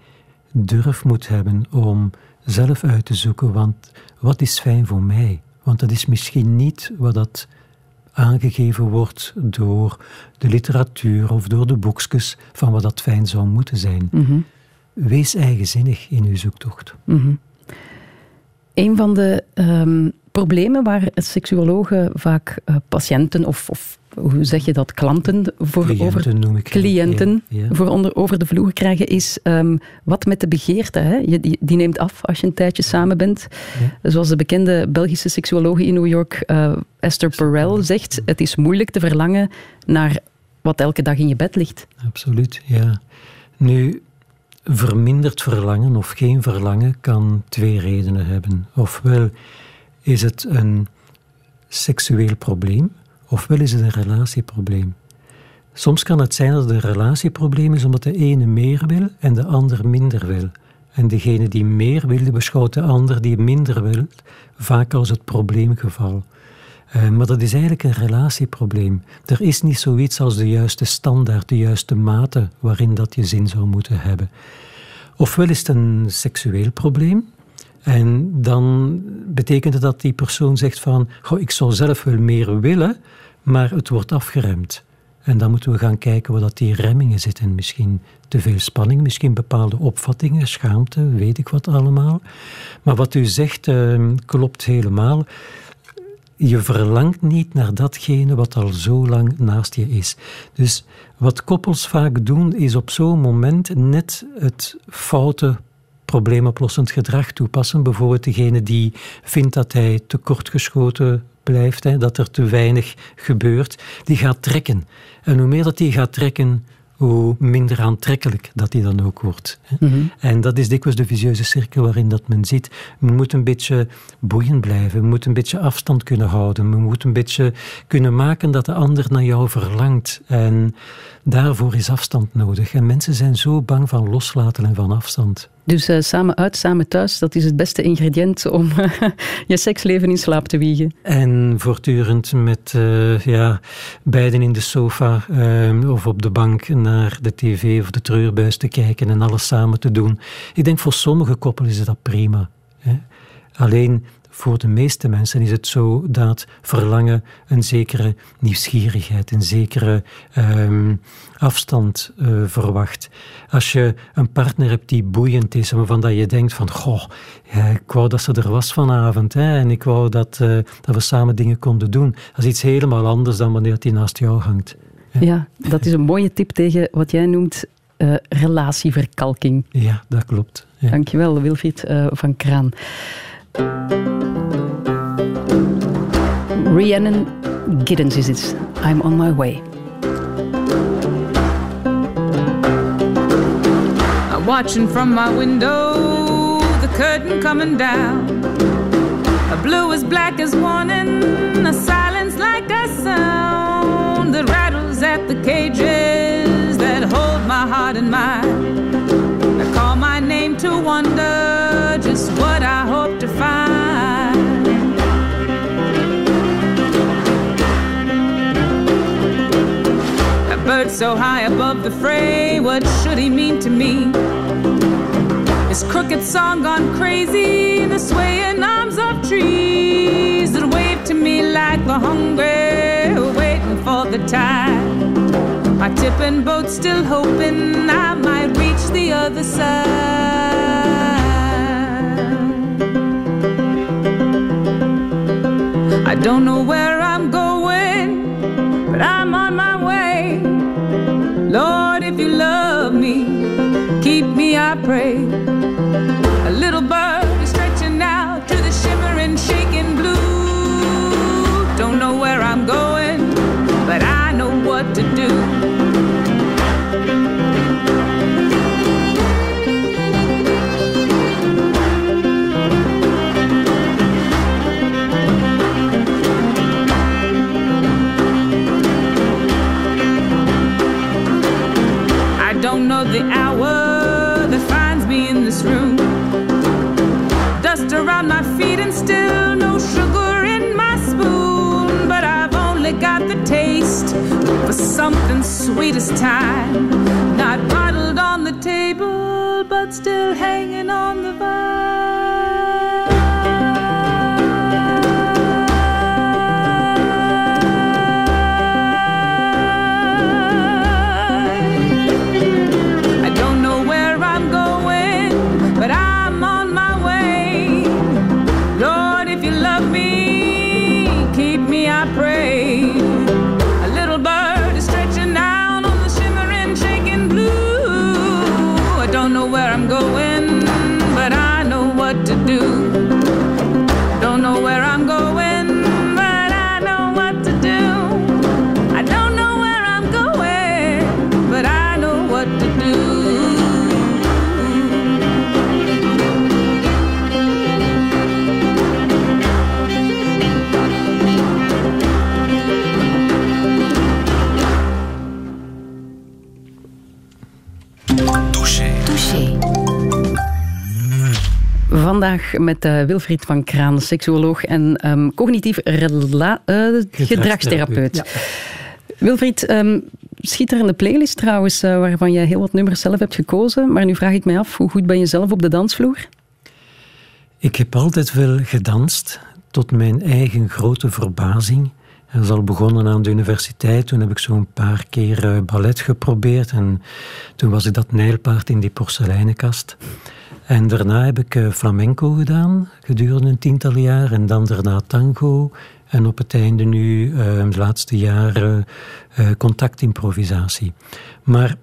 durf moet hebben om zelf uit te zoeken, want wat is fijn voor mij? Want dat is misschien niet wat dat aangegeven wordt door de literatuur of door de boekjes van wat dat fijn zou moeten zijn. Mhm. Wees eigenzinnig in uw zoektocht. Mm Een van de um, problemen waar seksuologen vaak uh, patiënten of, of hoe zeg je dat, klanten voor cliënten, over, ik cliënten ja, ja. voor onder, over de vloer krijgen, is um, wat met de begeerte. Hè? Je, die, die, neemt af als je een tijdje samen bent. Ja. Zoals de bekende Belgische seksuoloog in New York, uh, Esther Perel, zegt, het is moeilijk te verlangen naar wat elke dag in je bed ligt. Absoluut, ja. Nu, verminderd verlangen of geen verlangen kan twee redenen hebben. Ofwel is het een seksueel probleem, ofwel is het een relatieprobleem. Soms kan het zijn dat het een relatieprobleem is omdat de ene meer wil en de ander minder wil. En degene die meer wil, beschouwt de ander die minder wil vaak als het probleemgeval. Uh, maar dat is eigenlijk een relatieprobleem. Er is niet zoiets als de juiste standaard, de juiste mate waarin dat je zin zou moeten hebben. Ofwel is het een seksueel probleem, en dan betekent het dat die persoon zegt van, goh, ik zou zelf wel meer willen, maar het wordt afgeremd. En dan moeten we gaan kijken waar dat die remmingen zitten. Misschien te veel spanning, misschien bepaalde opvattingen, schaamte, weet ik wat allemaal. Maar wat u zegt uh, klopt helemaal. Je verlangt niet naar datgene wat al zo lang naast je is. Dus wat koppels vaak doen, is op zo'n moment net het foute probleemoplossend gedrag toepassen. Bijvoorbeeld degene die vindt dat hij tekortgeschoten blijft, hè, dat er te weinig gebeurt, die gaat trekken. En hoe meer dat die gaat trekken, hoe minder aantrekkelijk dat die dan ook wordt. Mm -hmm. En dat is dikwijls de visieuze cirkel waarin dat men ziet. We moeten een beetje boeiend blijven, we moeten een beetje afstand kunnen houden, we moeten een beetje kunnen maken dat de ander naar jou verlangt. En daarvoor is afstand nodig. En mensen zijn zo bang van loslaten en van afstand. Dus uh, samen uit, samen thuis, dat is het beste ingrediënt om je seksleven in slaap te wiegen. En voortdurend met uh, ja, beiden in de sofa uh, of op de bank naar de tv of de treurbuis te kijken en alles samen te doen. Ik denk voor sommige koppelen is dat prima. Hè? Alleen voor de meeste mensen is het zo dat verlangen een zekere nieuwsgierigheid, een zekere um, afstand uh, verwacht. Als je een partner hebt die boeiend is en waarvan dat je denkt van, goh, ja, ik wou dat ze er was vanavond hè, en ik wou dat, uh, dat we samen dingen konden doen. Dat is iets helemaal anders dan wanneer die naast jou hangt. Ja, ja dat is een mooie tip tegen wat jij noemt uh, relatieverkalking. Ja, dat klopt. Ja. Dankjewel, Wilfried van Kraan. Rhiannon Giddens is it. I'm on my way. Watching from my window, the curtain coming down. A blue as black as warning, a silence like a sound that rattles at the cages that hold my heart and mind. I call my name to wonder just what I hope to find. A bird so high above the fray, what should he mean to me? His crooked song gone crazy, the swaying arms of trees that wave to me like the hungry waiting for the tide. My tipping boat still hoping I might reach the other side. I don't know where I'm going, but I'm on my way. Lord, if you love me, keep me, I pray. To do. Something sweet as time. Not bottled on the table, but still hanging on the vine. Vandaag met eh, Wilfried van Kraan, seksuoloog en ehm, cognitief rela- eh, gedragstherapeut. Wilfried, ehm, schitterende playlist trouwens, eh, waarvan jij heel wat nummers zelf hebt gekozen. Maar nu vraag ik mij af, hoe goed ben je zelf op de dansvloer? Ik heb altijd wel gedanst, tot mijn eigen grote verbazing. Dat is al begonnen aan de universiteit. Toen heb ik zo'n paar keer ballet geprobeerd. En toen was ik dat nijlpaard in die porseleinenkast. En daarna heb ik eh, flamenco gedaan, gedurende een tiental jaar. En dan daarna tango. En op het einde nu, eh, de laatste jaren, eh, contactimprovisatie. Maar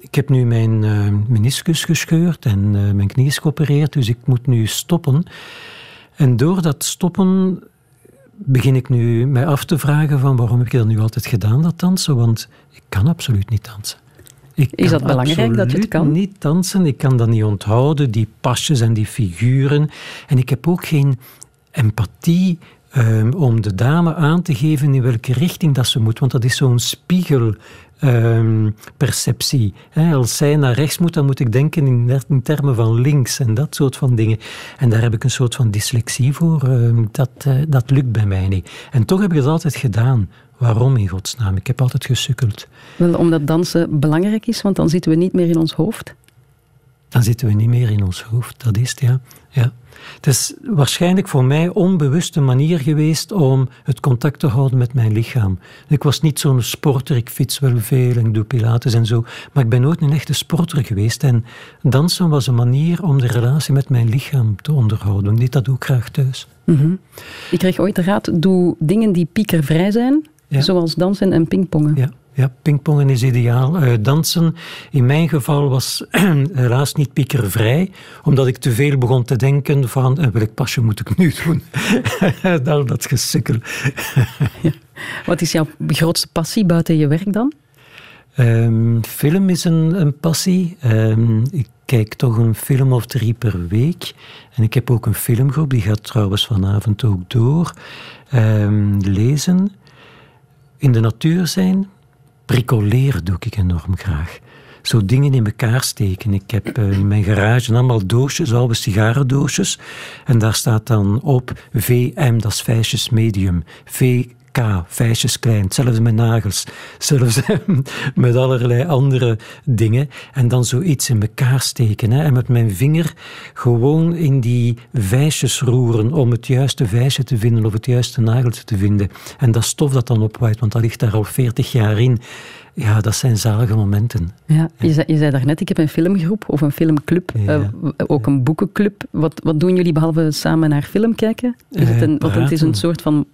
ik heb nu mijn meniscus gescheurd en mijn knie is geopereerd, dus ik moet nu stoppen. En door dat stoppen begin ik nu mij af te vragen van waarom heb ik dat nu altijd gedaan, dat dansen? Want ik kan absoluut niet dansen. Ik Is dat belangrijk dat je het kan? niet dansen. Ik kan dat niet onthouden, die pasjes en die figuren. En ik heb ook geen empathie ehm, om de dame aan te geven in welke richting dat ze moet. Want dat is zo'n spiegelperceptie. als zij naar rechts moet, dan moet ik denken in, in termen van links en dat soort van dingen. En daar heb ik een soort van dyslexie voor. ehm, dat, eh, dat lukt bij mij niet. En toch heb ik het altijd gedaan. Waarom in godsnaam? Ik heb altijd gesukkeld. Wel, omdat dansen belangrijk is, want dan zitten we niet meer in ons hoofd. dan zitten we niet meer in ons hoofd. Dat is het, ja. ja. Het is waarschijnlijk voor mij onbewuste manier geweest om het contact te houden met mijn lichaam. Ik was niet zo'n sporter, ik fiets wel veel en ik doe pilates en zo, maar ik ben nooit een echte sporter geweest. En dansen was een manier om de relatie met mijn lichaam te onderhouden. Ik dat doe ik graag thuis. Ik kreeg ooit de raad, doe dingen die piekervrij zijn, Ja. zoals dansen en pingpongen. Ja, ja pingpongen is ideaal. Eh, dansen, in mijn geval, was helaas niet piekervrij, omdat ik te veel begon te denken van eh, welk pasje moet ik nu doen? Al dat gesukkel. Wat is jouw grootste passie buiten je werk dan? Ehm, film is een, een passie. Ehm, ik kijk toch een film of drie per week. En ik heb ook een filmgroep, die gaat trouwens vanavond ook door. Ehm, lezen, in de natuur zijn, bricoleren doe ik enorm graag. Zo dingen in elkaar steken. Ik heb eh, in mijn garage allemaal doosjes, oude sigarendoosjes. En daar staat dan op VM, dat is medium. VK, vijsjes klein. Hetzelfde met nagels. Zelfs met allerlei andere dingen. En dan zoiets in elkaar steken. Hè. En met mijn vinger gewoon in die vijsjes roeren om het juiste vijsje te vinden of het juiste nageltje te vinden. En dat stof dat dan opwaait, want dat ligt daar al 40 jaar in. Ja, dat zijn zalige momenten. Ja, je, zei, je zei daarnet, ik heb een filmgroep of een filmclub, Ja. eh, ook een boekenclub. Wat, wat doen jullie behalve samen naar film kijken? Is het, Eh, een, want het is een soort van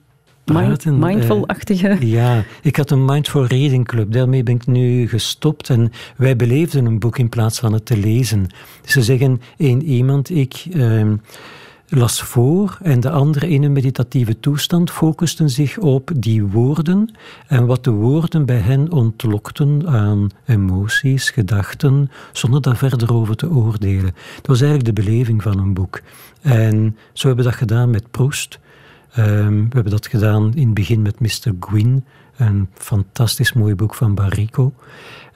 Praten, eh, mindful-achtige... Ja, ik had een Mindful Reading Club. Daarmee ben ik nu gestopt. En wij beleefden een boek in plaats van het te lezen. Ze zeggen, één iemand, ik ehm, las voor en de andere in een meditatieve toestand focusten zich op die woorden en wat de woorden bij hen ontlokten aan emoties, gedachten, zonder daar verder over te oordelen. Dat was eigenlijk de beleving van een boek. En zo hebben we dat gedaan met Proust. Ehm, we hebben dat gedaan in het begin met Mr. Gwyn, een fantastisch mooi boek van Barrico.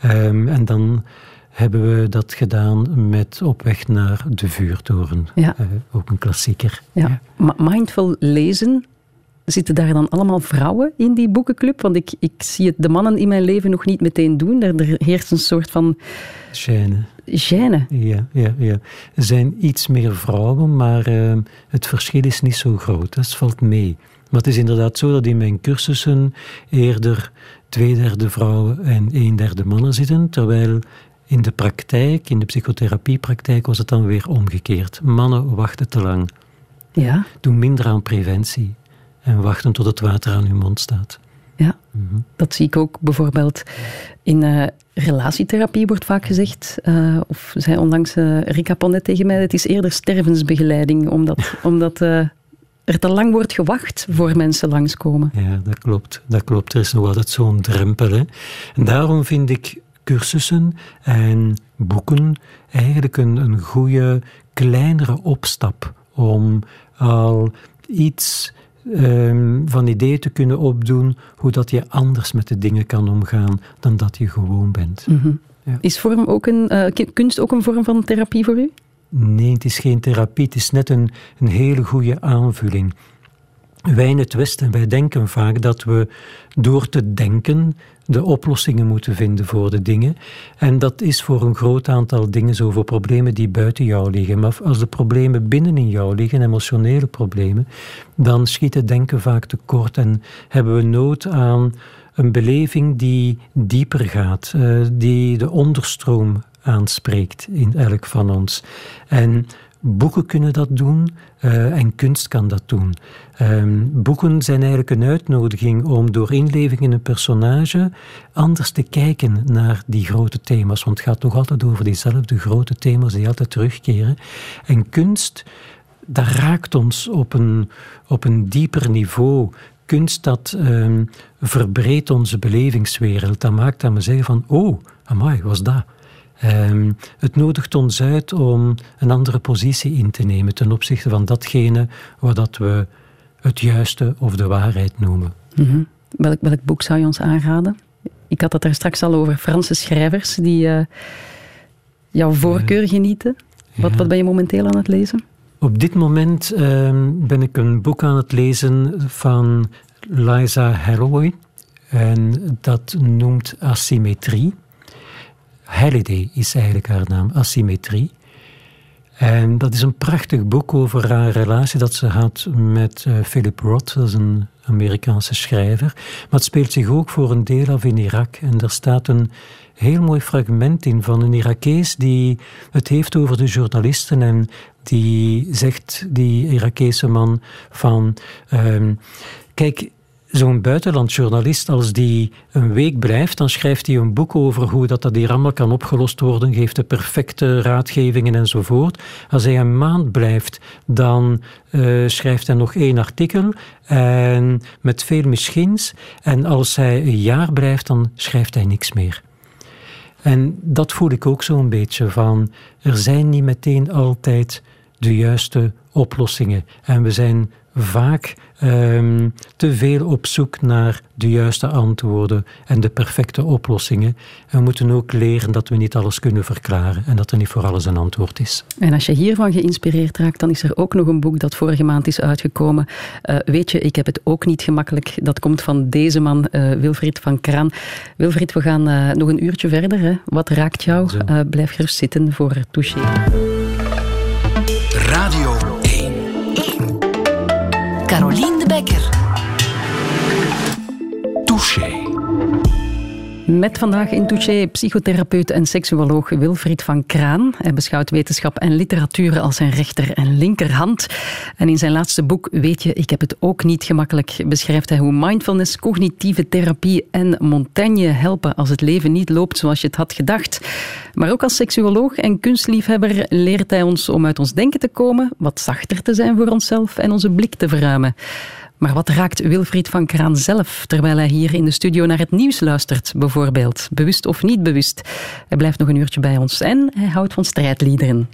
Ehm, en dan hebben we dat gedaan met Op weg naar de vuurtoren. Ja. Eh, ook een klassieker. Ja. Mindful lezen, Zitten daar dan allemaal vrouwen in die boekenclub? Want ik, ik zie het de mannen in mijn leven nog niet meteen doen. Er, er heerst een soort van... Gêne. Gêne. Ja, ja, ja. Er zijn iets meer vrouwen, maar uh, het verschil is niet zo groot. Dat valt mee. Maar het is inderdaad zo dat in mijn cursussen eerder twee derde vrouwen en een derde mannen zitten, terwijl in de praktijk, in de psychotherapiepraktijk, was het dan weer omgekeerd. Mannen wachten te lang. Ja. Doen minder aan preventie en wachten tot het water aan hun mond staat. Ja, mhm. dat zie ik ook bijvoorbeeld in uh, relatietherapie wordt vaak gezegd, uh, of zei onlangs uh, Rika Ponnet tegen mij, het is eerder stervensbegeleiding, omdat, omdat er te lang wordt gewacht voor mensen langskomen. Ja, dat klopt. Dat klopt. Er is nog altijd zo'n drempel. Hè. En daarom vind ik cursussen en boeken eigenlijk een, een goede, kleinere opstap om al iets um, van ideeën te kunnen opdoen hoe dat je anders met de dingen kan omgaan dan dat je gewoon bent. Mm -hmm. ja. Is vorm ook een, uh, kunst ook een vorm van therapie voor u? Nee, het is geen therapie. Het is net een, een hele goede aanvulling. Wij in het Westen, wij denken vaak dat we door te denken de oplossingen moeten vinden voor de dingen. En dat is voor een groot aantal dingen zo, voor problemen die buiten jou liggen. Maar als de problemen binnen in jou liggen, emotionele problemen, dan schiet het denken vaak tekort en hebben we nood aan een beleving die dieper gaat, uh, die de onderstroom aanspreekt in elk van ons. En boeken kunnen dat doen uh, en kunst kan dat doen. Um, boeken zijn eigenlijk een uitnodiging om door inleving in een personage anders te kijken naar die grote thema's. Want het gaat toch altijd over diezelfde grote thema's die altijd terugkeren. En kunst, dat raakt ons op een, op een dieper niveau kunst dat um, verbreedt onze belevingswereld. Dat maakt dat we zeggen van, oh, amai, was dat? Um, het nodigt ons uit om een andere positie in te nemen ten opzichte van datgene wat dat we het juiste of de waarheid noemen. Mm -hmm. welk, welk boek zou je ons aanraden? Ik had het daar straks al over Franse schrijvers die uh, jouw voorkeur genieten. Wat, ja. wat ben je momenteel aan het lezen? Op dit moment um, ben ik een boek aan het lezen van Liza Halloway. En dat noemt Asymmetrie. Halliday is eigenlijk haar naam, Asymmetrie. En dat is een prachtig boek over haar relatie dat ze had met uh, Philip Roth, dat is een Amerikaanse schrijver. Maar het speelt zich ook voor een deel af in Irak. En daar staat een heel mooi fragment in van een Irakees die het heeft over de journalisten en die zegt, die Irakese man, van... Um, kijk, zo'n buitenlandjournalist, als die een week blijft, dan schrijft hij een boek over hoe dat, dat hier allemaal kan opgelost worden, geeft de perfecte raadgevingen enzovoort. Als hij een maand blijft, dan uh, schrijft hij nog één artikel en met veel mischins. En als hij een jaar blijft, dan schrijft hij niks meer. En dat voel ik ook zo'n beetje van, er zijn niet meteen altijd de juiste oplossingen. En we zijn vaak um, te veel op zoek naar de juiste antwoorden en de perfecte oplossingen. En we moeten ook leren dat we niet alles kunnen verklaren en dat er niet voor alles een antwoord is. En als je hiervan geïnspireerd raakt, dan is er ook nog een boek dat vorige maand is uitgekomen. Uh, weet je, ik heb het ook niet gemakkelijk. Dat komt van deze man, uh, Wilfried van Kraan. Wilfried, we gaan uh, nog een uurtje verder. Hè. Wat raakt jou? blijf gerust zitten voor Touché. Radio 1. 1. Carolina Met vandaag in Touché psychotherapeut en seksuoloog Wilfried van Kraan. Hij beschouwt wetenschap en literatuur als zijn rechter- en linkerhand. En in zijn laatste boek Weet je, ik heb het ook niet gemakkelijk, beschrijft hij hoe mindfulness, cognitieve therapie en montagne helpen als het leven niet loopt zoals je het had gedacht. Maar ook als seksuoloog en kunstliefhebber leert hij ons om uit ons denken te komen, wat zachter te zijn voor onszelf en onze blik te verruimen. Maar wat raakt Wilfried van Kraan zelf terwijl hij hier in de studio naar het nieuws luistert, bijvoorbeeld? Bewust of niet bewust? Hij blijft nog een uurtje bij ons en hij houdt van strijdliederen.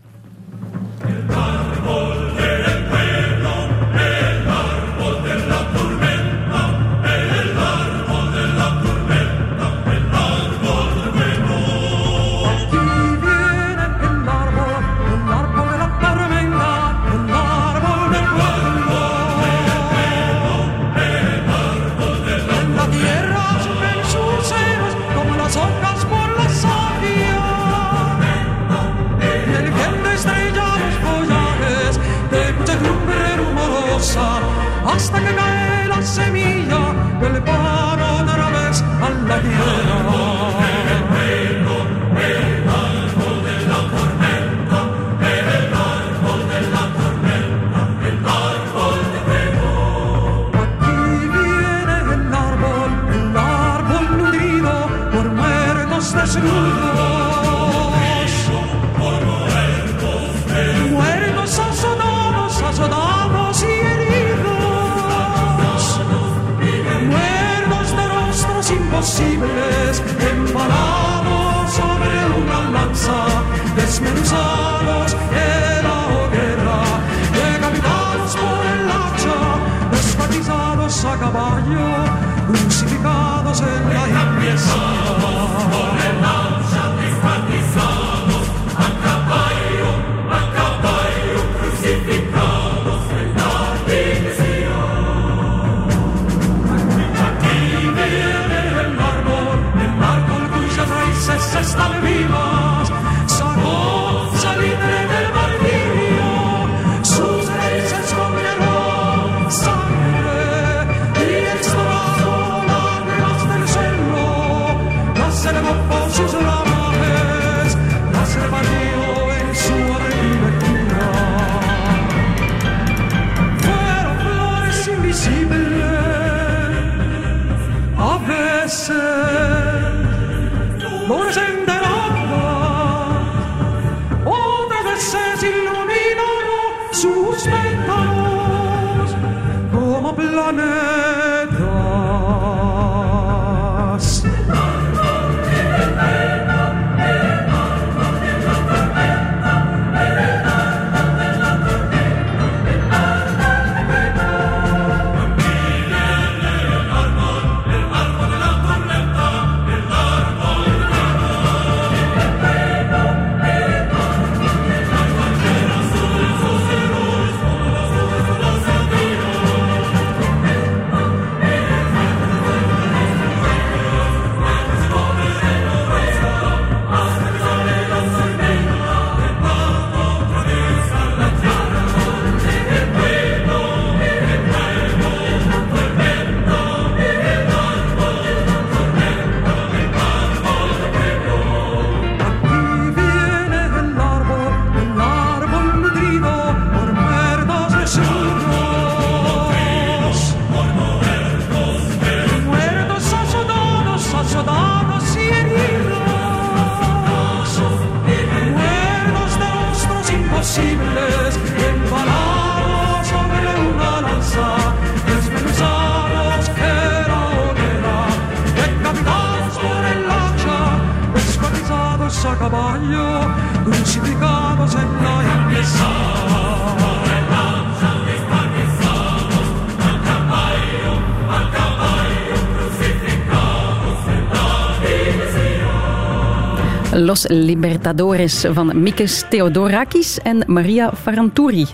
Los Libertadores van Mikis Theodorakis en Maria Farantouri.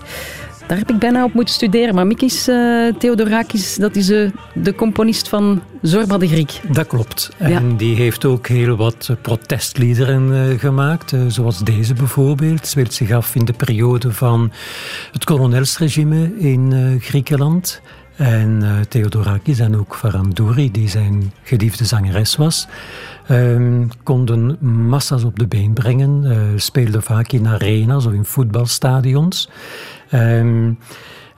Daar heb ik bijna op moeten studeren. Maar Mikis uh, Theodorakis, dat is uh, de componist van Zorba de Griek. Dat klopt. En ja. die heeft ook heel wat protestliederen uh, gemaakt. zoals deze bijvoorbeeld. Speelt zich af in de periode van het kolonelsregime in Griekenland. En Theodorakis en ook Farandouri, die zijn geliefde zangeres was, um, konden massa's op de been brengen. Uh, speelden vaak in arenas of in voetbalstadions. Um,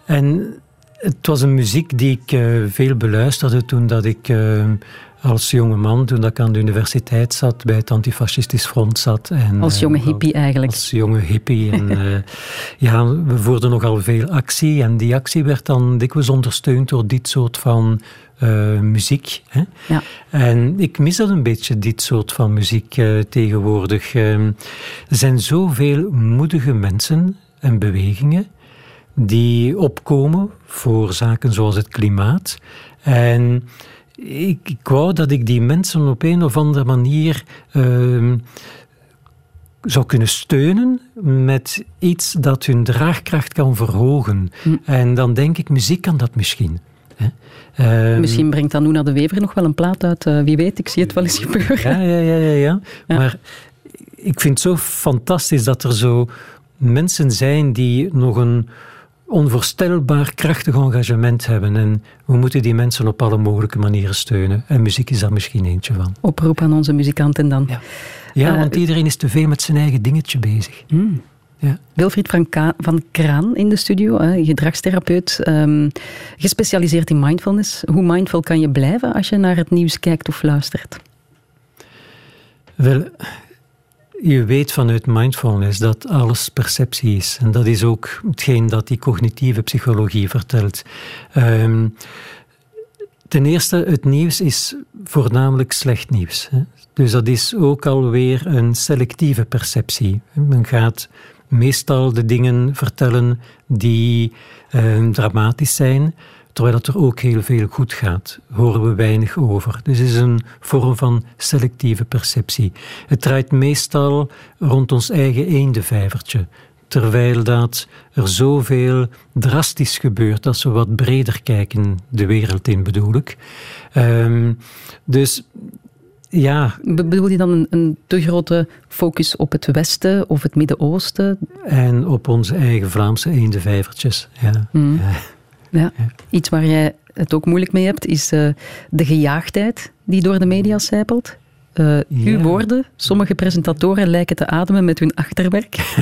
en het was een muziek die ik uh, veel beluisterde toen dat ik uh, als jonge man, toen ik aan de universiteit zat, bij het antifascistisch front zat. En, als jonge hippie eigenlijk. Als jonge hippie. En uh, ja, we voerden nogal veel actie. En die actie werd dan dikwijls ondersteund door dit soort van uh, muziek. Hè? Ja. En ik mis dat een beetje, dit soort van muziek uh, tegenwoordig. Uh, er zijn zoveel moedige mensen en bewegingen die opkomen voor zaken zoals het klimaat. En ik, ik wou dat ik die mensen op een of andere manier ehm, zou kunnen steunen met iets dat hun draagkracht kan verhogen. Hm. En dan denk ik, muziek kan dat misschien. Um, Misschien brengt Anuna de Wever nog wel een plaat uit. Uh, wie weet, ik zie het wel eens gebeuren. Ja, ja, ja, ja, ja. ja. Maar ik vind het zo fantastisch dat er zo mensen zijn die nog een onvoorstelbaar krachtig engagement hebben. En we moeten die mensen op alle mogelijke manieren steunen. En muziek is daar misschien eentje van. Oproep aan onze muzikanten dan. Ja, ja Eh, want iedereen is te veel met zijn eigen dingetje bezig. Hmm. Ja. Wilfried van, Ka- van Kraan in de studio, hè, gedragstherapeut, ehm, gespecialiseerd in mindfulness. Hoe mindful kan je blijven als je naar het nieuws kijkt of luistert? Wel, je weet vanuit mindfulness dat alles perceptie is. En dat is ook hetgeen dat die cognitieve psychologie vertelt. Ehm, ten eerste, het nieuws is voornamelijk slecht nieuws. Hè. Dus dat is ook alweer een selectieve perceptie. Men gaat meestal de dingen vertellen die eh, dramatisch zijn, terwijl het er ook heel veel goed gaat. Horen we weinig over. Dus het is een vorm van selectieve perceptie. Het draait meestal rond ons eigen eendevijvertje. Terwijl dat er zoveel drastisch gebeurt als we wat breder kijken, de wereld in bedoel ik. Ehm, dus ja, Be- Bedoel je dan een, een te grote focus op het Westen of het Midden-Oosten? en op onze eigen Vlaamse eendevijvertjes. Ja. Mm. Ja. Ja. Iets waar jij het ook moeilijk mee hebt, is eh, de gejaagdheid die door de media sijpelt. Eh, Uw woorden, sommige presentatoren lijken te ademen met hun achterwerk.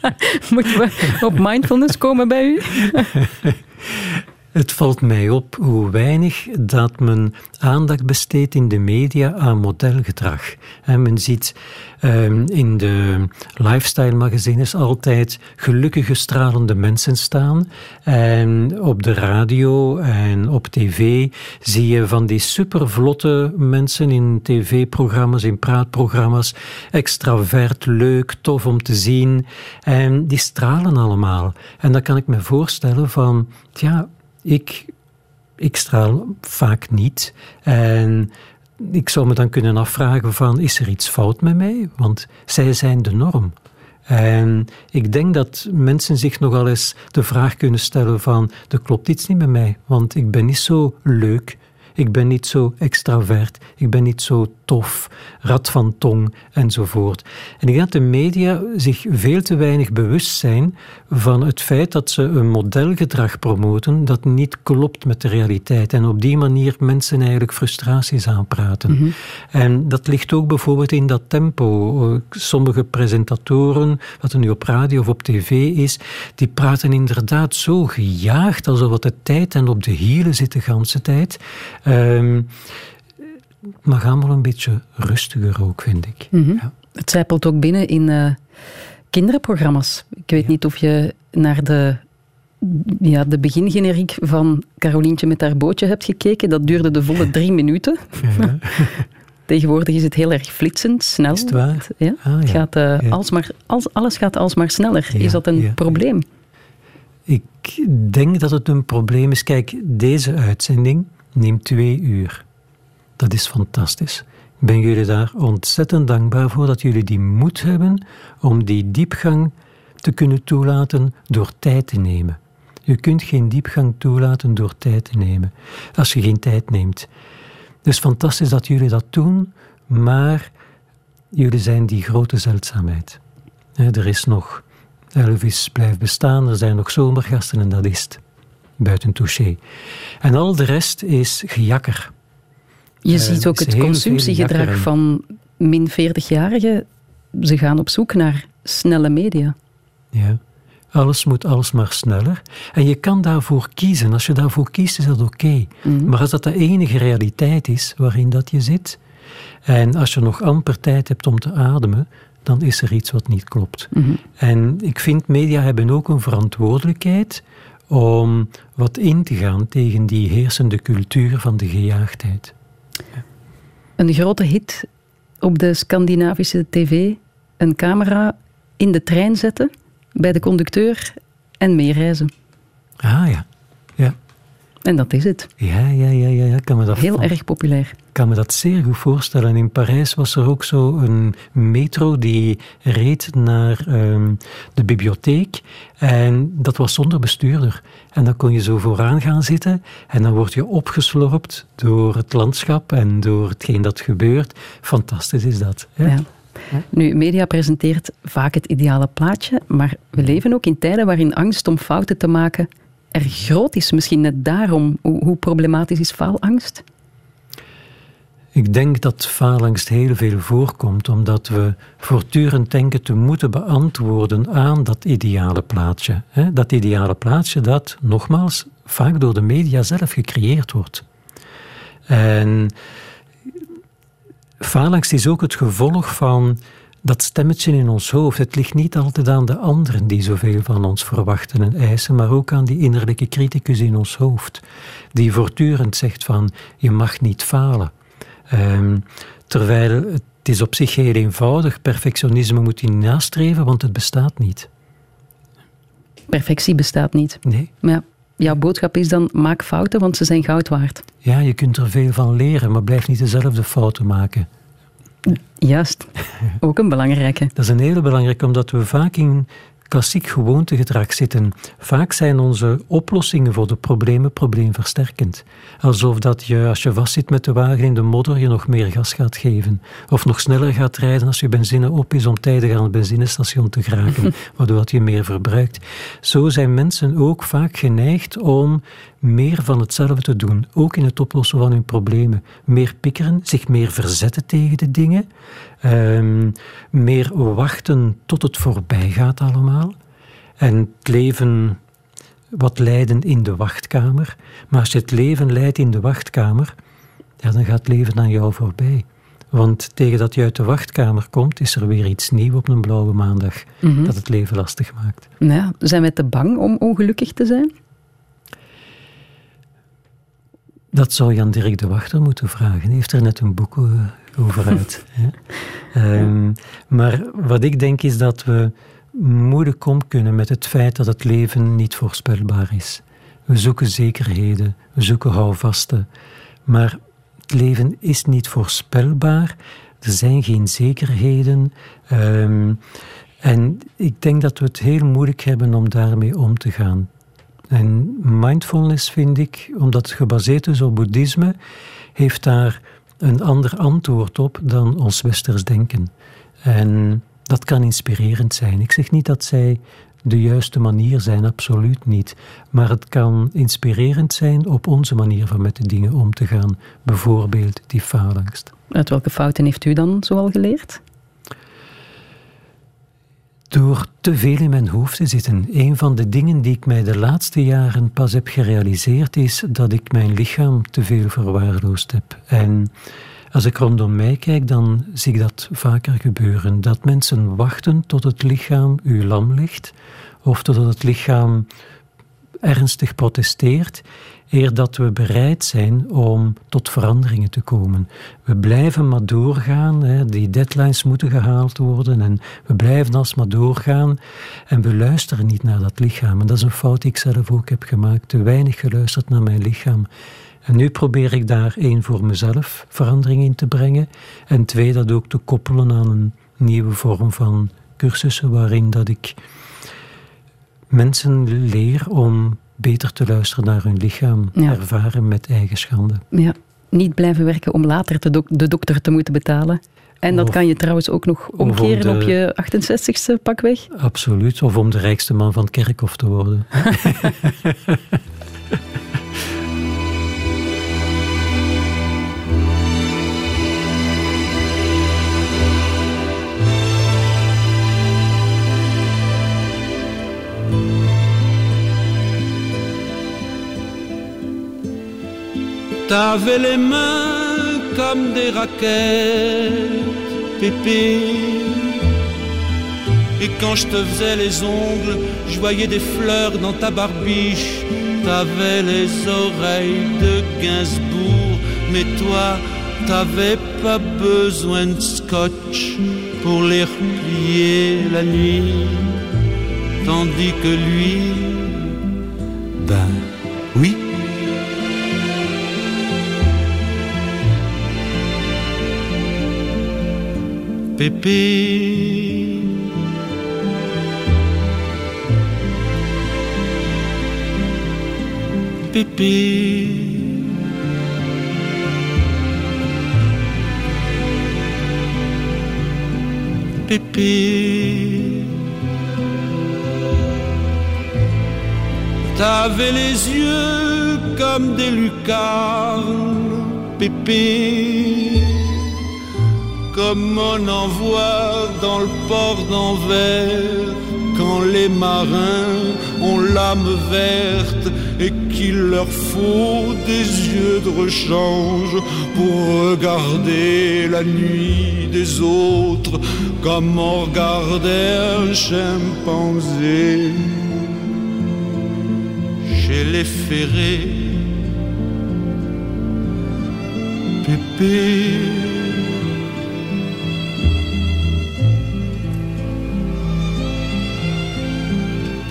Moeten we op mindfulness komen bij u? Het valt mij op hoe weinig dat men aandacht besteedt in de media aan modelgedrag. En men ziet ehm, in de lifestyle magazines altijd gelukkige, stralende mensen staan. En op de radio en op tv zie je van die supervlotte mensen in tv-programma's, in praatprogramma's. Extravert, leuk, tof om te zien. En die stralen allemaal. En dan kan ik me voorstellen van, ja, ik, straal vaak niet. En ik zou me dan kunnen afvragen van, is er iets fout met mij? Want zij zijn de norm. En ik denk dat mensen zich nogal eens de vraag kunnen stellen van, er klopt iets niet met mij, want ik ben niet zo leuk, ik ben niet zo extravert, ik ben niet zo tof, rad van tong enzovoort. En ik denk dat de media zich veel te weinig bewust zijn van het feit dat ze een modelgedrag promoten dat niet klopt met de realiteit. En op die manier mensen eigenlijk frustraties aanpraten. En dat ligt ook bijvoorbeeld in dat tempo. Eh, Sommige presentatoren, wat er nu op radio of op tv is, die praten inderdaad zo gejaagd, alsof het de tijd en op de hielen zit de ganse tijd. Ehm, maar maar een beetje rustiger ook, vind ik. Ja. Het zijpelt ook binnen in eh, kinderprogramma's. Ik weet niet of je naar de, ja, de begingeneriek van Carolientje met haar bootje hebt gekeken. Dat duurde de volle drie minuten. Ja. Tegenwoordig is het heel erg flitsend, snel. Is het waar? Ja, Ah, het ja. gaat, eh, Ja. alsmaar, als, alles gaat alsmaar sneller. Ja, Is dat een probleem? Ik denk dat het een probleem is. Kijk, deze uitzending neemt twee uur. Dat is fantastisch. Ik ben jullie daar ontzettend dankbaar voor dat jullie die moed hebben om die diepgang te kunnen toelaten door tijd te nemen. Je kunt geen diepgang toelaten door tijd te nemen, als je geen tijd neemt. Dus fantastisch dat jullie dat doen, maar jullie zijn die grote zeldzaamheid. Er is nog Elvis blijft bestaan, er zijn nog zomergasten en dat is het. Buiten touché. En al de rest is gejakker. Je Eh, ziet ook het consumptiegedrag van min 40-jarigen. Ze gaan op zoek naar snelle media. Ja. Alles moet alsmaar sneller. En je kan daarvoor kiezen. Als je daarvoor kiest, is dat oké. Maar als dat de enige realiteit is waarin dat je zit, en als je nog amper tijd hebt om te ademen, dan is er iets wat niet klopt. En ik vind media hebben ook een verantwoordelijkheid om wat in te gaan tegen die heersende cultuur van de gejaagdheid. Een grote hit op de Scandinavische tv. Een camera in de trein zetten, bij de conducteur en meereizen. Ah ja, ja. En dat is het. Ja, ja, ja, ja, ja. Kan me dat Heel van- erg populair. Ik kan me dat zeer goed voorstellen. In Parijs was er ook zo een metro die reed naar ehm, de bibliotheek. En dat was zonder bestuurder. En dan kon je zo vooraan gaan zitten. En dan word je opgeslorpt door het landschap en door hetgeen dat gebeurt. Fantastisch is dat. Hè? Ja. Nu, media presenteert vaak het ideale plaatje, maar we leven ook in tijden waarin angst om fouten te maken erg groot is. Misschien net daarom. Hoe, hoe problematisch is faalangst? Ik denk dat faalangst heel veel voorkomt, omdat we voortdurend denken te moeten beantwoorden aan dat ideale plaatje. Dat ideale plaatje dat, nogmaals, vaak door de media zelf gecreëerd wordt. En faalangst is ook het gevolg van dat stemmetje in ons hoofd. Het ligt niet altijd aan de anderen die zoveel van ons verwachten en eisen, maar ook aan die innerlijke criticus in ons hoofd, die voortdurend zegt van je mag niet falen. Um, terwijl het is op zich heel eenvoudig. Perfectionisme moet je nastreven, want het bestaat niet. Perfectie bestaat niet. Nee. Ja. Jouw boodschap is dan, maak fouten, want ze zijn goud waard. Ja, je kunt er veel van leren, maar blijf niet dezelfde fouten maken. Juist, ook een belangrijke. Dat is een hele belangrijke, omdat we vaak in klassiek gewoontegedrag zitten. Vaak zijn onze oplossingen voor de problemen probleemversterkend. Alsof dat je, als je vastzit met de wagen in de modder, je nog meer gas gaat geven. Of nog sneller gaat rijden als je benzine op is om tijdig aan het benzinestation te geraken, waardoor je meer verbruikt. Zo zijn mensen ook vaak geneigd om meer van hetzelfde te doen, ook in het oplossen van hun problemen. Meer pikkeren, zich meer verzetten tegen de dingen, um, meer wachten tot het voorbij gaat allemaal. En het leven wat leiden in de wachtkamer. Maar als je het leven leidt in de wachtkamer, ja, dan gaat het leven aan jou voorbij. Want tegen dat je uit de wachtkamer komt, is er weer iets nieuws op een blauwe maandag mhm. dat het leven lastig maakt. Ja, zijn we te bang om ongelukkig te zijn? Dat zou Jan Dirk de Wachter moeten vragen. Hij heeft er net een boek eh, over uit. um, maar wat ik denk is dat we moeilijk om kunnen met het feit dat het leven niet voorspelbaar is. We zoeken zekerheden, we zoeken houvasten. Maar het leven is niet voorspelbaar. Er zijn geen zekerheden. Um, en ik denk dat we het heel moeilijk hebben om daarmee om te gaan. En mindfulness vind ik, omdat het gebaseerd is op boeddhisme, heeft daar een ander antwoord op dan ons westers denken. En dat kan inspirerend zijn. Ik zeg niet dat zij de juiste manier zijn, absoluut niet. Maar het kan inspirerend zijn op onze manier van met de dingen om te gaan. Bijvoorbeeld die faalangst. Uit welke fouten heeft u dan zoal geleerd? Door te veel in mijn hoofd te zitten. Een van de dingen die ik mij de laatste jaren pas heb gerealiseerd is dat ik mijn lichaam te veel verwaarloosd heb. En als ik rondom mij kijk, dan zie ik dat vaker gebeuren. Dat mensen wachten tot het lichaam u lam ligt, of totdat het lichaam ernstig protesteert eer dat we bereid zijn om tot veranderingen te komen. We blijven maar doorgaan, hè, die deadlines moeten gehaald worden en we blijven alsmaar doorgaan en we luisteren niet naar dat lichaam. En dat is een fout die ik zelf ook heb gemaakt, te weinig geluisterd naar mijn lichaam. En nu probeer ik daar één voor mezelf verandering in te brengen en twee dat ook te koppelen aan een nieuwe vorm van cursussen waarin dat ik mensen leer om beter te luisteren naar hun lichaam, ervaren met eigen schande. Ja, niet blijven werken om later de, de dokter te moeten betalen. En dat kan je trouwens ook nog omkeren op je 68ste pakweg. Absoluut, of om de rijkste man van het kerkhof te worden. T'avais les mains comme des raquettes, pépé. Et quand je te faisais les ongles, je voyais des fleurs dans ta barbiche. T'avais les oreilles de Gainsbourg, mais toi, t'avais pas besoin de scotch pour les replier la nuit. Tandis que lui, ben oui. Pépé. Pépé. Pépé. T'avais les yeux comme des lucarnes, Pépé, comme on en voit dans le port d'Anvers quand les marins ont l'âme verte et qu'il leur faut des yeux de rechange pour regarder la nuit des autres comme on regardait un chimpanzé chez les ferrés. Pépé.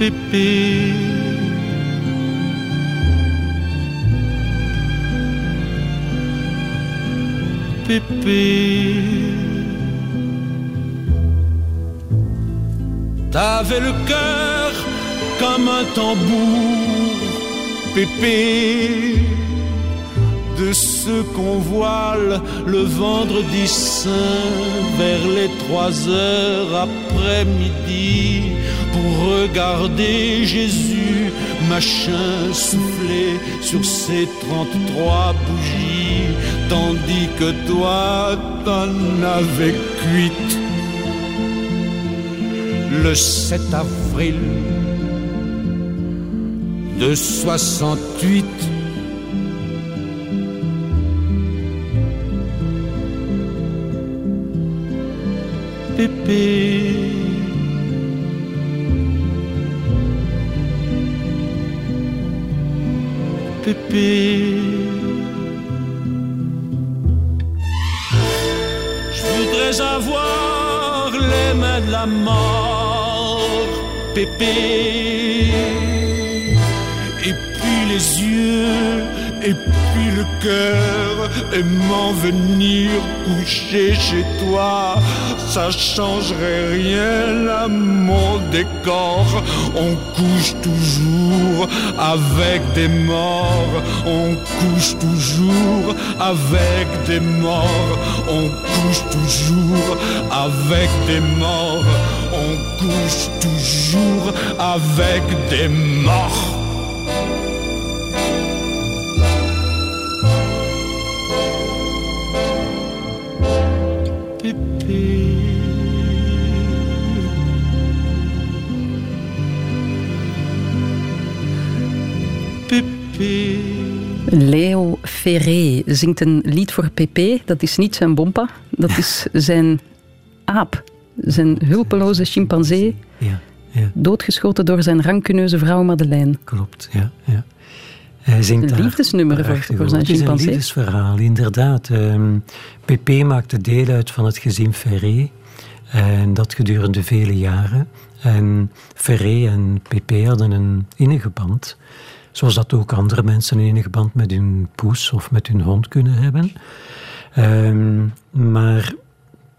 Pépé. Pépé. T'avais le cœur comme un tambour, Pépé, de ceux qu'on voile le vendredi saint vers les trois heures après-midi pour regarder Jésus, machin souffler sur ses trente-trois bougies, tandis que toi t'en avais cuite le 7 avril de 68. Pépé. Pépé. Je voudrais avoir les mains de la mort, Pépé. Et puis les yeux, et puis le cœur, m'en venir coucher chez toi. Ça changerait rien à mon décor. On couche toujours avec des morts. On couche toujours avec des morts. On couche toujours avec des morts. On couche toujours avec des morts. Leo Ferré zingt een lied voor Pépé. Dat is niet zijn bompa, dat is zijn aap. Zijn hulpeloze chimpansee, Ja, ja, doodgeschoten door zijn rancuneuze vrouw Madeleine. klopt. Ja, ja. Hij zingt Een liefdesnummer voor- prachtig voor over. zijn Het is een chimpansee. liefdesverhaal, inderdaad. Ehm Pépé maakte deel uit van het gezin Ferré. En dat gedurende vele jaren. En Ferré en Pépé hadden een innige band. Zoals dat ook andere mensen een innige band met hun poes of met hun hond kunnen hebben. Ehm, maar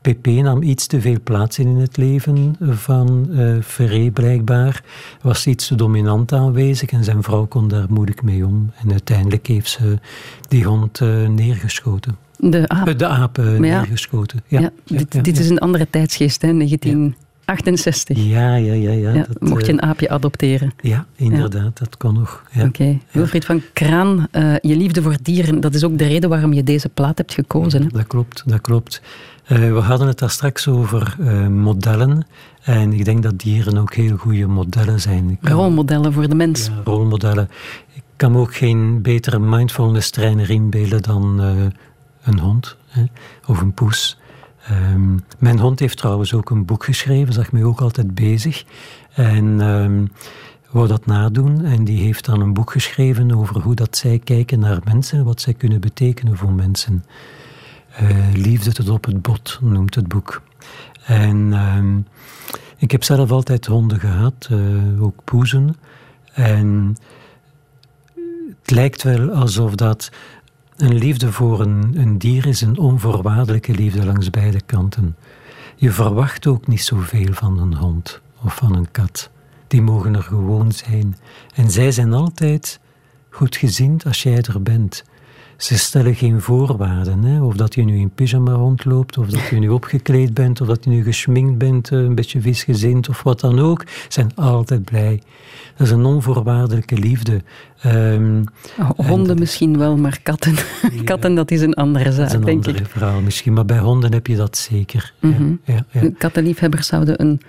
Pépé nam iets te veel plaats in in het leven van eh Ferré blijkbaar. Was iets te dominant aanwezig en zijn vrouw kon daar moeilijk mee om. En uiteindelijk heeft ze die hond eh, neergeschoten. De aap. Eh, de aap ja, neergeschoten. Ja, dit, dit is een andere tijdsgeest, hè, 1968. Ja, ja, ja. ja, dat, mocht je een aapje adopteren. ja inderdaad, dat kon nog. Ja. Oké. Wilfried van Kraan, je liefde voor dieren, dat is ook de reden waarom je deze plaat hebt gekozen. Hè? Dat klopt, dat klopt. Eh, we hadden het daar straks over eh, modellen. En ik denk dat dieren ook heel goede modellen zijn. Kan- Rolmodellen voor de mens. Ja, rolmodellen. Ik kan me ook geen betere mindfulness trainer inbeelden dan eh, een hond hè, of een poes. Ehm, mijn hond heeft trouwens ook een boek geschreven, zag mij ook altijd bezig. En ehm wou dat nadoen. En die heeft dan een boek geschreven over hoe dat zij kijken naar mensen en wat zij kunnen betekenen voor mensen. Eh, Liefde tot op het bot noemt het boek. En ehm, ik heb zelf altijd honden gehad, eh, ook poezen. En het lijkt wel alsof dat een liefde voor een, een dier is, een onvoorwaardelijke liefde langs beide kanten. Je verwacht ook niet zoveel van een hond of van een kat. Die mogen er gewoon zijn. En zij zijn altijd goed gezind als jij er bent. Ze stellen geen voorwaarden. Hè? Of dat je nu in pyjama rondloopt, of dat je nu opgekleed bent, of dat je nu geschminkt bent, eh, een beetje visgezind of wat dan ook. Zijn altijd blij. Dat is een onvoorwaardelijke liefde. Um, honden misschien wel, maar katten, katten dat is een andere zaak, een andere verhaal misschien. Maar bij honden heb je dat zeker. Mm ja, ja, Kattenliefhebbers zouden een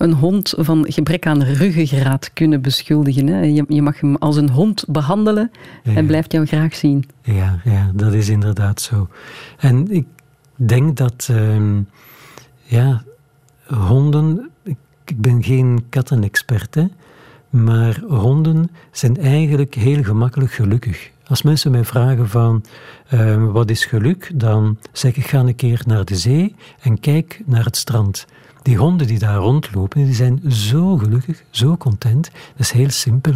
een hond van gebrek aan ruggengraat kunnen beschuldigen. Hè? Je, je, mag hem als een hond behandelen en blijft jou graag zien. Ja, ja, dat is inderdaad zo. En ik denk dat ehm, ja, honden. Ik, ik ben geen kattenexpert, hè, maar honden zijn eigenlijk heel gemakkelijk gelukkig. Als mensen mij vragen van ehm, wat is geluk, dan zeg ik ga een keer naar de zee en kijk naar het strand. Die honden die daar rondlopen, die zijn zo gelukkig, zo content. Dat is heel simpel.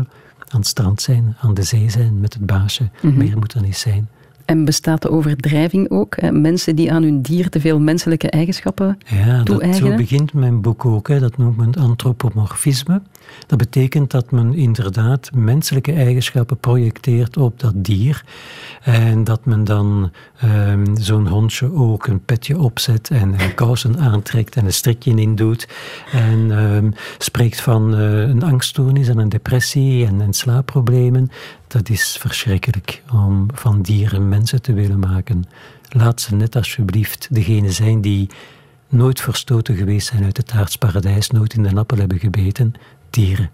Aan het strand zijn, aan de zee zijn met het baasje. Mhm. Meer moet er niet zijn. En bestaat de overdrijving ook? Hè? Mensen die aan hun dier te veel menselijke eigenschappen ja, dat, zo begint mijn boek ook. Hè. Dat noemt men antropomorfisme. Dat betekent dat men inderdaad menselijke eigenschappen projecteert op dat dier. En dat men dan um, zo'n hondje ook een petje opzet en, en kousen aantrekt en een strikje in doet. En um, spreekt van uh, een angststoornis en een depressie en, en slaapproblemen. Dat is verschrikkelijk om van dieren mensen te willen maken. Laat ze net alsjeblieft degene zijn die nooit verstoten geweest zijn uit het aardsparadijs, nooit in de appel hebben gebeten, dieren.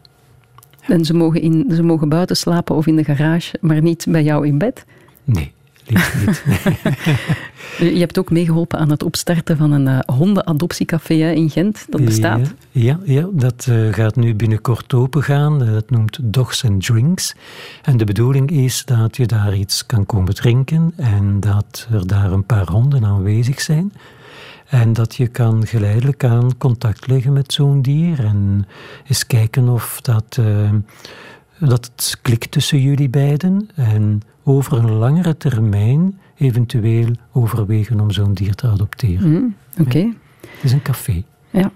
En ze mogen, in, ze mogen buiten slapen of in de garage, maar niet bij jou in bed? Nee, niet. Je hebt ook meegeholpen aan het opstarten van een uh, hondenadoptiecafé in Gent. Dat bestaat. Ja, ja, dat uh, gaat nu binnenkort open gaan. Uh, dat noemt Dogs and Drinks. En de bedoeling is dat je daar iets kan komen drinken en dat er daar een paar honden aanwezig zijn. En dat je kan geleidelijk aan contact leggen met zo'n dier en eens kijken of dat, uh, dat het klikt tussen jullie beiden. En over een langere termijn eventueel overwegen om zo'n dier te adopteren. Mm, Oké. Het is een café. Ja.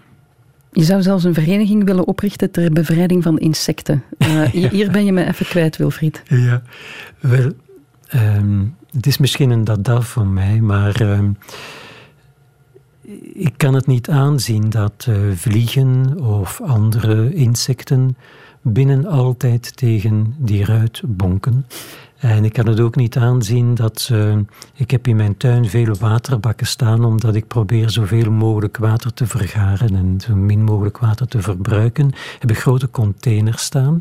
Je zou zelfs een vereniging willen oprichten ter bevrijding van insecten. Uh, hier ben je me even kwijt, Wilfried. Ja, wel, um, het is misschien een dada van mij, maar um, ik kan het niet aanzien dat uh, vliegen of andere insecten binnen altijd tegen die ruit bonken. En ik kan het ook niet aanzien dat uh, ik heb in mijn tuin veel waterbakken staan, omdat ik probeer zoveel mogelijk water te vergaren en zo min mogelijk water te verbruiken. Heb ik grote containers staan.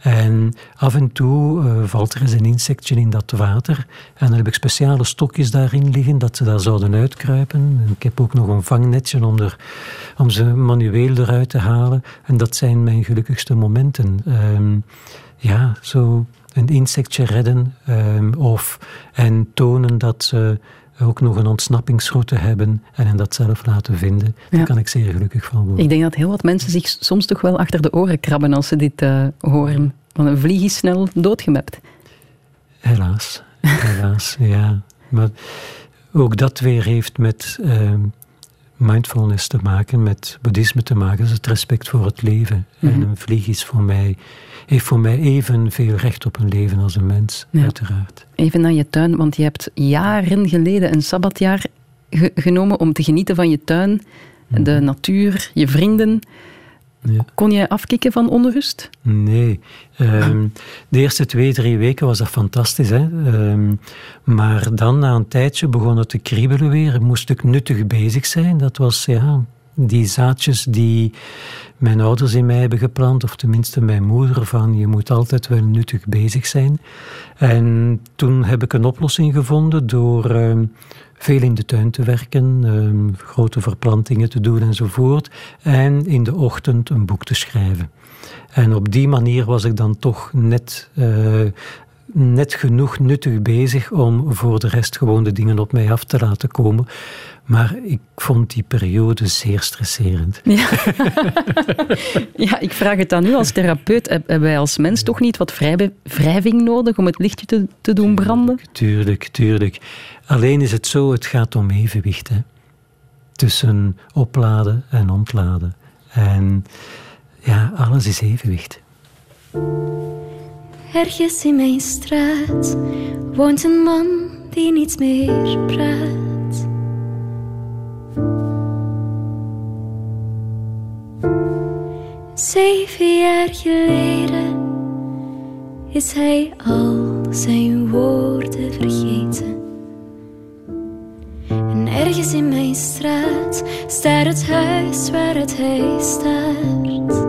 En af en toe uh, valt er eens een insectje in dat water. En dan heb ik speciale stokjes daarin liggen, dat ze daar zouden uitkruipen. En ik heb ook nog een vangnetje om, er, om ze manueel eruit te halen. En dat zijn mijn gelukkigste momenten. Uh, ja, zo een insectje redden um, of, en tonen dat ze ook nog een ontsnappingsroute hebben en hen dat zelf laten vinden. Daar kan ik zeer gelukkig van worden. Ik denk dat heel wat mensen zich soms toch wel achter de oren krabben als ze dit uh, horen. Want een vlieg is snel doodgemapt. Helaas, helaas, ja. Maar ook dat weer heeft met uh, mindfulness te maken, met boeddhisme te maken. Is het respect voor het leven. Mm -hmm. En een vlieg is voor mij heeft voor mij evenveel recht op een leven als een mens, uiteraard. Even naar je tuin, want je hebt jaren geleden een sabbatjaar genomen om te genieten van je tuin, de mhm. natuur, je vrienden. Ja. Kon je afkicken van onrust? Nee. Um, de eerste twee, drie weken was dat fantastisch. Hè? Um, maar dan, na een tijdje, begon het te kriebelen weer. Moest ik nuttig bezig zijn. Dat was, ja, die zaadjes die mijn ouders in mij hebben geplant, of tenminste mijn moeder, van je moet altijd wel nuttig bezig zijn. En toen heb ik een oplossing gevonden door uh, veel in de tuin te werken, uh, grote verplantingen te doen enzovoort, en in de ochtend een boek te schrijven. En op die manier was ik dan toch net uh, net genoeg nuttig bezig om voor de rest gewoon de dingen op mij af te laten komen. Maar ik vond die periode zeer stresserend. Ja, ja ik vraag het aan u als therapeut. Hebben wij als mens toch niet wat wrijving nodig om het lichtje te, te doen branden? Tuurlijk, tuurlijk. Alleen is het zo, het gaat om evenwicht. Tussen opladen en ontladen. En ja, alles is evenwicht. Ergens in mijn straat woont een man die niet meer praat. Zeven jaar geleden is hij al zijn woorden vergeten. En ergens in mijn straat staat het huis waar het hij staat.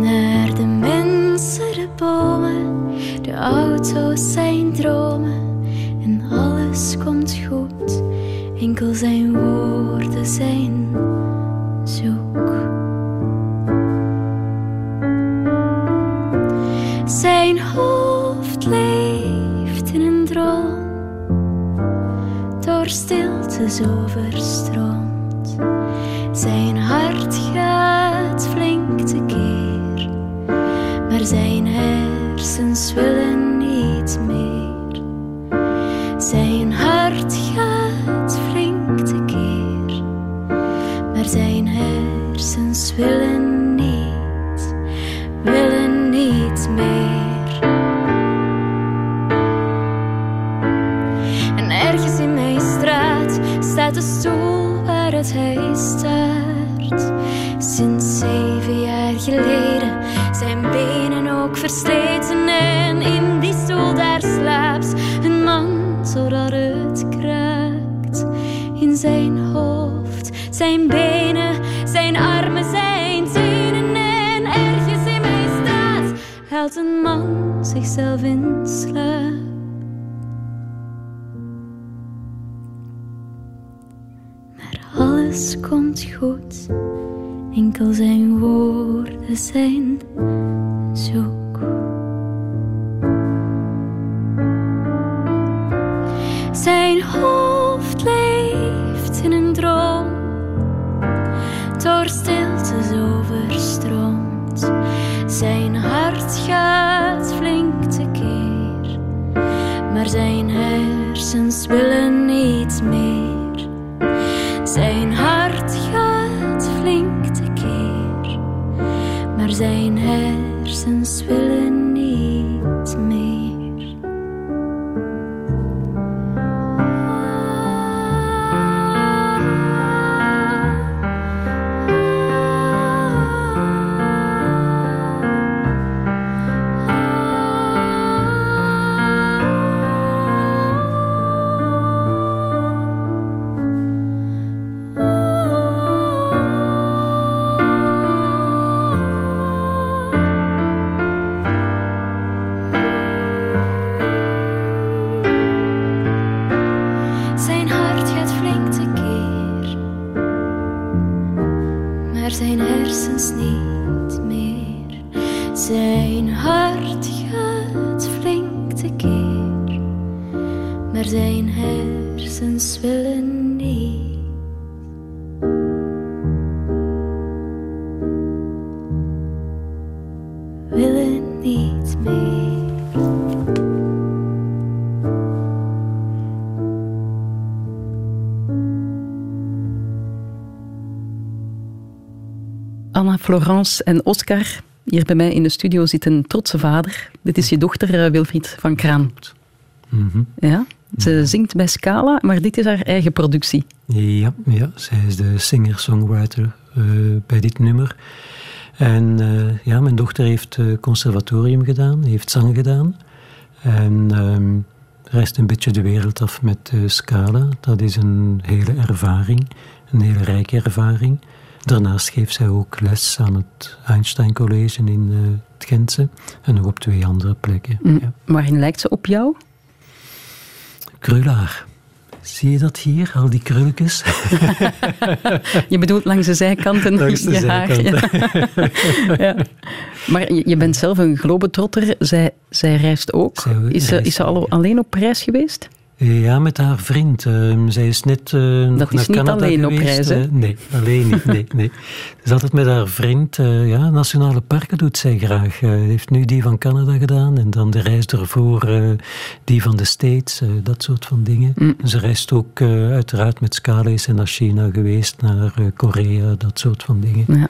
Naar de mensen, de bomen, de auto's, zijn dromen. En alles komt goed, enkel zijn woorden zijn zo verstroomd. Zijn hart gaat flink tekeer, maar zijn hersens willen niet meer. Zijn hart gaat flink tekeer, maar zijn hersens willen staat de stoel waar het hij staart. Sinds zeven jaar geleden zijn benen ook versleten. En in die stoel daar slaapt een man zodat het kraakt. In zijn hoofd, zijn benen, zijn armen, zijn tenen. En ergens in mijn straat haalt een man zichzelf in slaap. Alles komt goed, enkel zijn woorden zijn zoek. Zijn hoofd leeft in een droom, door stilte zo verstroomd. Zijn hart gaat flink tekeer, maar zijn hersens willen Florence en Oscar. Hier bij mij in de studio zit een trotse vader. Dit is je dochter eh, Wilfried van Kraan. Mhm. Ja? Ze zingt bij Scala, maar dit is haar eigen productie. Ja, ja, zij is de singer-songwriter eh, bij dit nummer. En eh, ja, mijn dochter heeft conservatorium gedaan, heeft zang gedaan. En ehm, reist een beetje de wereld af met Scala. Dat is een hele ervaring, een hele rijke ervaring. Daarnaast geeft zij ook les aan het Einstein College in eh, het Gentse en nog op twee andere plekken. Mm. Ja. Waarin lijkt ze op jou? Krulaar. Zie je dat hier, al die krulletjes? Je bedoelt langs de zijkanten. Langs de je haar, zijkanten. ja. Ja. Maar je, bent zelf een globetrotter. Zij, zij reist ook. Zij is ze, is ze al, alleen op reis geweest? Ja, met haar vriend. Ehm, zij is net eh, nog is naar niet Canada alleen op geweest. reis, hè? Eh, nee, alleen niet. Nee, nee. Ze is altijd met haar vriend. eh, ja, nationale parken doet zij graag. Ze heeft nu die van Canada gedaan en dan de reis ervoor die van de States. dat soort van dingen. Mm. Ze reist ook uiteraard met Scala is en naar China geweest, naar Korea, dat soort van dingen. Ja.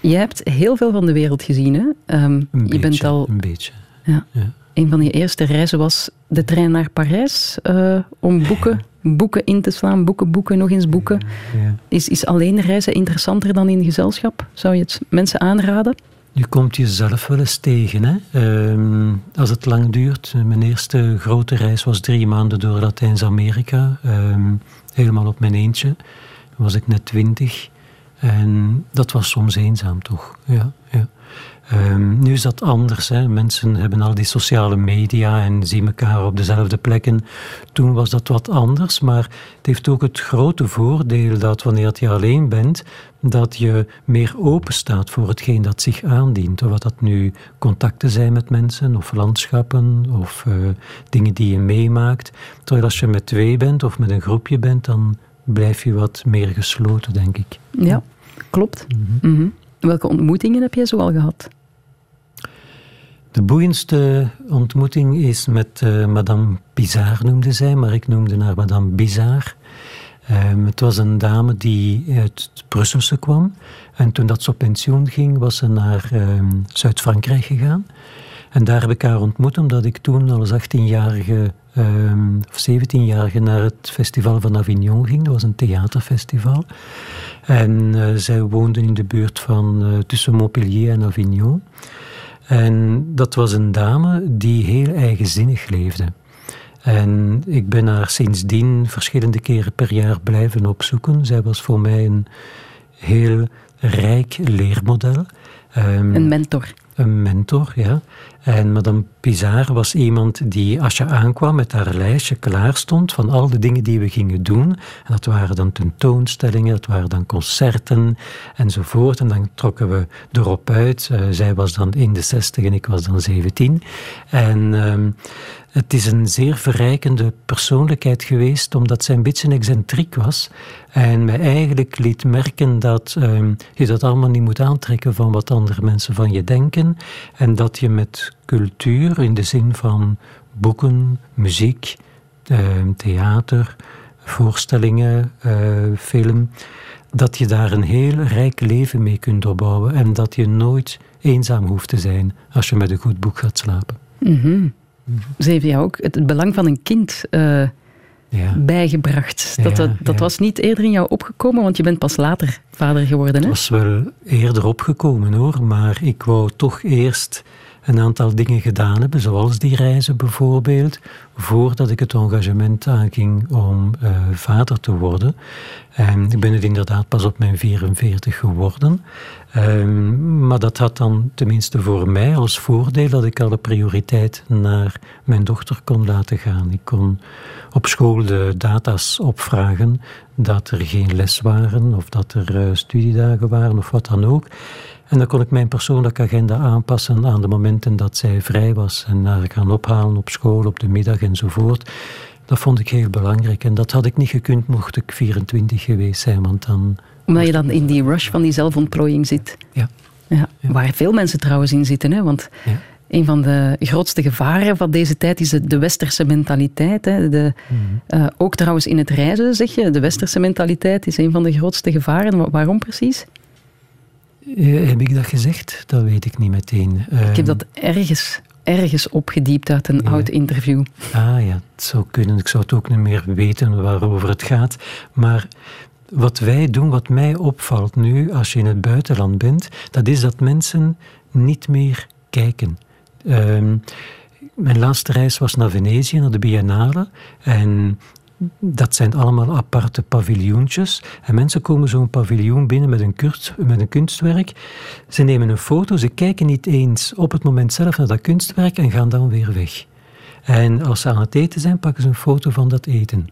Jij hebt heel veel van de wereld gezien. Hè? Ehm, Een je beetje, bent al Een beetje. Ja. Ja. Een van je eerste reizen was de trein naar Parijs eh, om boeken, boeken in te slaan, boeken, boeken, nog eens boeken. Ja. Is, is alleen reizen interessanter dan in gezelschap? Zou je het mensen aanraden? Je komt jezelf wel eens tegen. Hè? Ehm, als het lang duurt. Mijn eerste grote reis was drie maanden door Latijns-Amerika. Ehm, helemaal op mijn eentje. Was ik net twintig. En dat was soms eenzaam, toch? Ja, ja. Ehm, nu is dat anders. Hè. Mensen hebben al die sociale media en zien elkaar op dezelfde plekken. Toen was dat wat anders, maar het heeft ook het grote voordeel dat wanneer je alleen bent, dat je meer open staat voor hetgeen dat zich aandient. Of wat dat nu contacten zijn met mensen, of landschappen, of eh, dingen die je meemaakt. Terwijl als je met twee bent of met een groepje bent, dan blijf je wat meer gesloten, denk ik. Ja, klopt. Mhm. Welke ontmoetingen heb jij zoal gehad? De boeiendste ontmoeting is met eh, Madame Bizarre, noemde zij, maar ik noemde haar Madame Bizarre. Ehm, het was een dame die uit Brusselse kwam. En toen dat ze op pensioen ging, was ze naar ehm, Zuid-Frankrijk gegaan. En daar heb ik haar ontmoet, omdat ik toen als 18-jarige ehm, of 17-jarige naar het festival van Avignon ging. Dat was een theaterfestival. En eh, zij woonden in de buurt van eh, tussen Montpellier en Avignon. En dat was een dame die heel eigenzinnig leefde. En ik ben haar sindsdien verschillende keren per jaar blijven opzoeken. Zij was voor mij een heel rijk leermodel. Ehm, Een mentor. Een mentor, ja. En madame Pizarre was iemand die, als je aankwam, met haar lijstje klaar stond van al de dingen die we gingen doen. En dat waren dan tentoonstellingen, dat waren dan concerten enzovoort. En dan trokken we erop uit. Eh, zij was dan in de zestig en ik was dan 17. En ehm, het is een zeer verrijkende persoonlijkheid geweest, omdat zij een beetje excentriek was. En mij eigenlijk liet merken dat ehm, je dat allemaal niet moet aantrekken van wat andere mensen van je denken. En dat je met cultuur, in de zin van boeken, muziek, ehm, theater, voorstellingen, eh, film, dat je daar een heel rijk leven mee kunt opbouwen. En dat je nooit eenzaam hoeft te zijn als je met een goed boek gaat slapen. Mhm. Heeft jou ook het, het belang van een kind eh, Ja. bijgebracht. Ja, dat dat, dat ja. was niet eerder in jou opgekomen, want je bent pas later vader geworden. Het Hè? was wel eerder opgekomen hoor, maar ik wou toch eerst een aantal dingen gedaan hebben, zoals die reizen bijvoorbeeld, voordat ik het engagement aanging om eh, vader te worden. En ik ben het inderdaad pas op mijn 44 geworden. Ehm, maar dat had dan tenminste voor mij als voordeel dat ik alle prioriteit naar mijn dochter kon laten gaan. Ik kon op school de data's opvragen dat er geen les waren of dat er eh, studiedagen waren of wat dan ook. En dan kon ik mijn persoonlijke agenda aanpassen aan de momenten dat zij vrij was en haar gaan ophalen op school, op de middag enzovoort. Dat vond ik heel belangrijk en dat had ik niet gekund mocht ik 24 geweest zijn, want dan... Omdat je dan in die rush van die zelfontplooiing zit. Ja. Ja, Waar veel mensen trouwens in zitten. Hè? Want Ja. een van de grootste gevaren van deze tijd is de, westerse mentaliteit. Hè? De, eh, ook trouwens in het reizen, zeg je. De westerse mentaliteit is een van de grootste gevaren. Wa- Waarom precies? Eh, heb ik dat gezegd? Dat weet ik niet meteen. Ik heb Ehm, dat ergens, ergens opgediept uit een Ja. oud interview. Ah ja, het zou kunnen. Ik zou het ook niet meer weten waarover het gaat. Maar wat wij doen, wat mij opvalt nu als je in het buitenland bent, dat is dat mensen niet meer kijken. Ehm, mijn laatste reis was naar Venetië, naar de Biennale. En dat zijn allemaal aparte paviljoentjes. En mensen komen zo'n paviljoen binnen met een, kunst, met een kunstwerk. Ze nemen een foto, ze kijken niet eens op het moment zelf naar dat kunstwerk en gaan dan weer weg. En als ze aan het eten zijn, pakken ze een foto van dat eten.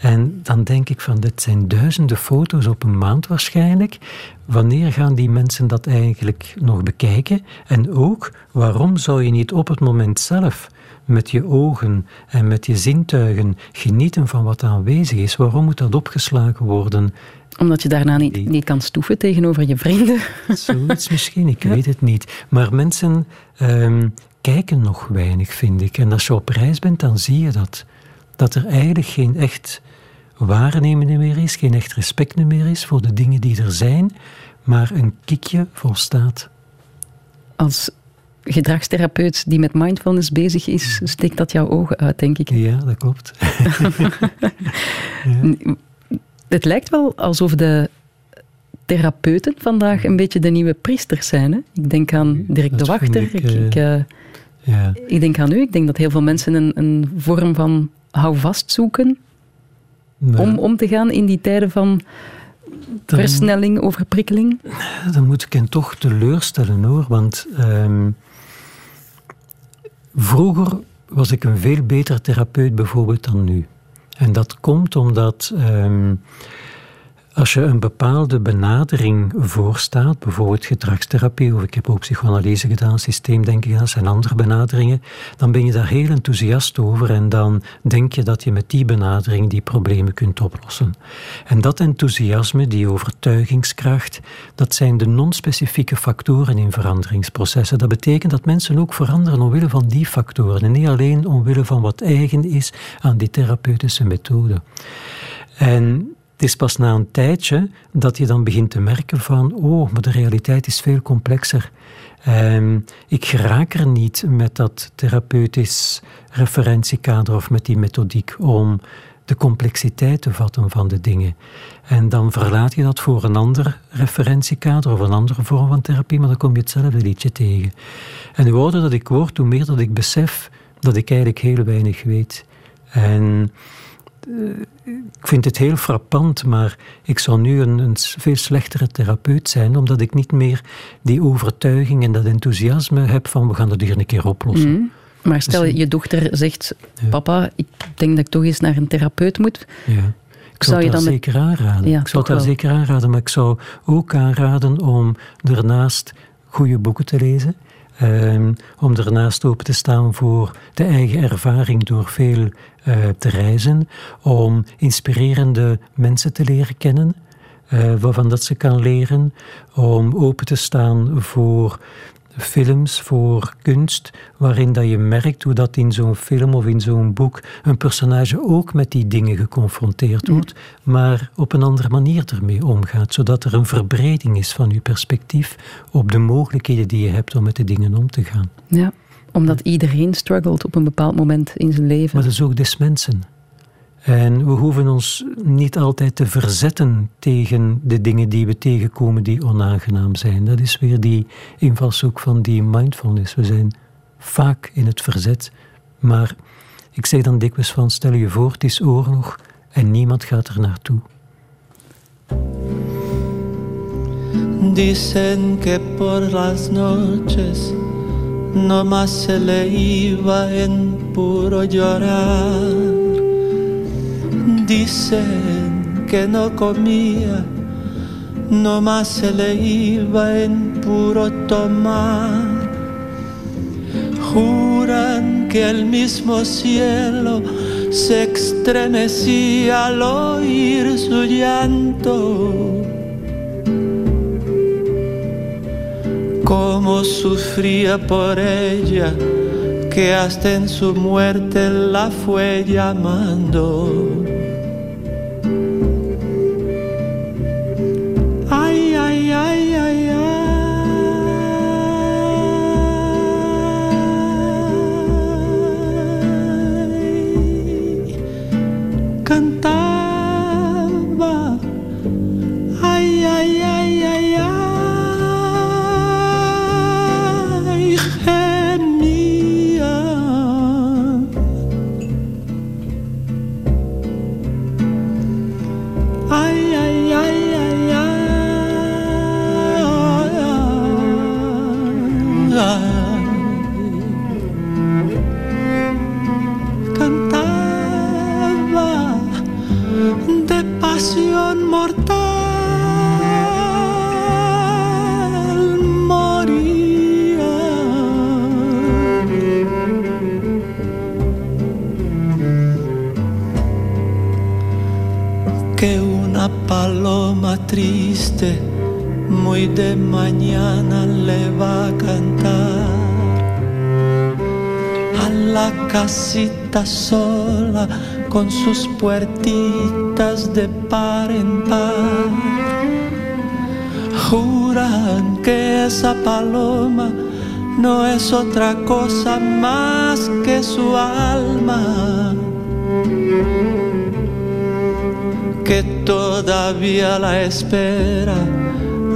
En dan denk ik van, dit zijn duizenden foto's op een maand waarschijnlijk. Wanneer gaan die mensen dat eigenlijk nog bekijken? En ook, waarom zou je niet op het moment zelf met je ogen en met je zintuigen genieten van wat aanwezig is? Waarom moet dat opgeslagen worden? Omdat je daarna niet, niet kan stoeven tegenover je vrienden. Zoiets misschien, ik weet het niet. Maar mensen ehm, kijken nog weinig, vind ik. En als je op reis bent, dan zie je dat. Dat er eigenlijk geen echt waarnemen meer is, geen echt respect meer is voor de dingen die er zijn, maar een kiekje volstaat. Als gedragstherapeut die met mindfulness bezig is, steekt dat jouw ogen uit, denk ik. Ja, dat klopt. Het lijkt wel alsof de therapeuten vandaag een beetje de nieuwe priesters zijn. Hè? Ik denk aan Dirk de Wachter. Ik, ik, uh, ja. ik, denk aan u. Ik denk dat heel veel mensen een, een vorm van houvast zoeken om om te gaan in die tijden van dan, versnelling, overprikkeling. Dan moet ik hen toch teleurstellen hoor, want um, vroeger was ik een veel beter therapeut bijvoorbeeld dan nu. En dat komt omdat um, als je een bepaalde benadering voorstaat, bijvoorbeeld gedragstherapie, of ik heb ook psychoanalyse gedaan, systeemdenken zijn andere benaderingen, dan ben je daar heel enthousiast over en dan denk je dat je met die benadering die problemen kunt oplossen. En dat enthousiasme, die overtuigingskracht, dat zijn de non-specifieke factoren in veranderingsprocessen. Dat betekent dat mensen ook veranderen omwille van die factoren en niet alleen omwille van wat eigen is aan die therapeutische methode. En het is pas na een tijdje dat je dan begint te merken van, oh, maar de realiteit is veel complexer. Um, ik geraak er niet met dat therapeutisch referentiekader of met die methodiek om de complexiteit te vatten van de dingen. En dan verlaat je dat voor een ander referentiekader of een andere vorm van therapie, maar dan kom je hetzelfde liedje tegen. En hoe ouder dat ik word, hoe meer dat ik besef dat ik eigenlijk heel weinig weet. En ik vind het heel frappant, maar ik zou nu een, een, veel slechtere therapeut zijn, omdat ik niet meer die overtuiging en dat enthousiasme heb van we gaan dat hier een keer oplossen. Mm. Maar stel, dus, je dochter zegt, papa, ik denk dat ik toch eens naar een therapeut moet. Ja. Ik zou, je dan zeker aanraden. Ja, ik zou het daar zeker aanraden, maar ik zou ook aanraden om daarnaast goede boeken te lezen. Um, om ernaast open te staan voor de eigen ervaring door veel uh, te reizen, om inspirerende mensen te leren kennen, uh, waarvan dat ze kan leren, om open te staan voor films, voor kunst, waarin dat je merkt hoe dat in zo'n film of in zo'n boek een personage ook met die dingen geconfronteerd wordt, maar op een andere manier ermee omgaat, zodat er een verbreding is van je perspectief op de mogelijkheden die je hebt om met de dingen om te gaan. Ja, omdat iedereen struggelt op een bepaald moment in zijn leven. Maar dat is ook des mensen. En we hoeven ons niet altijd te verzetten tegen de dingen die we tegenkomen die onaangenaam zijn. Dat is weer die invalshoek van die mindfulness. We zijn vaak in het verzet, maar ik zeg dan dikwijls van stel je voor, het is oorlog en niemand gaat er naartoe. Dicen que por las noches no más se le iba en puro llorar Dicen que no comía, más se le iba en puro tomar. Juran que el mismo cielo se estremecía al oír su llanto. Cómo sufría por ella, que hasta en su muerte la fue llamando. 更大。inmortal María. Que una paloma triste muy de mañana le va a cantar a la casita sola con sus puertitas de par en par. Juran que esa paloma no es otra cosa más que su alma que todavía la espera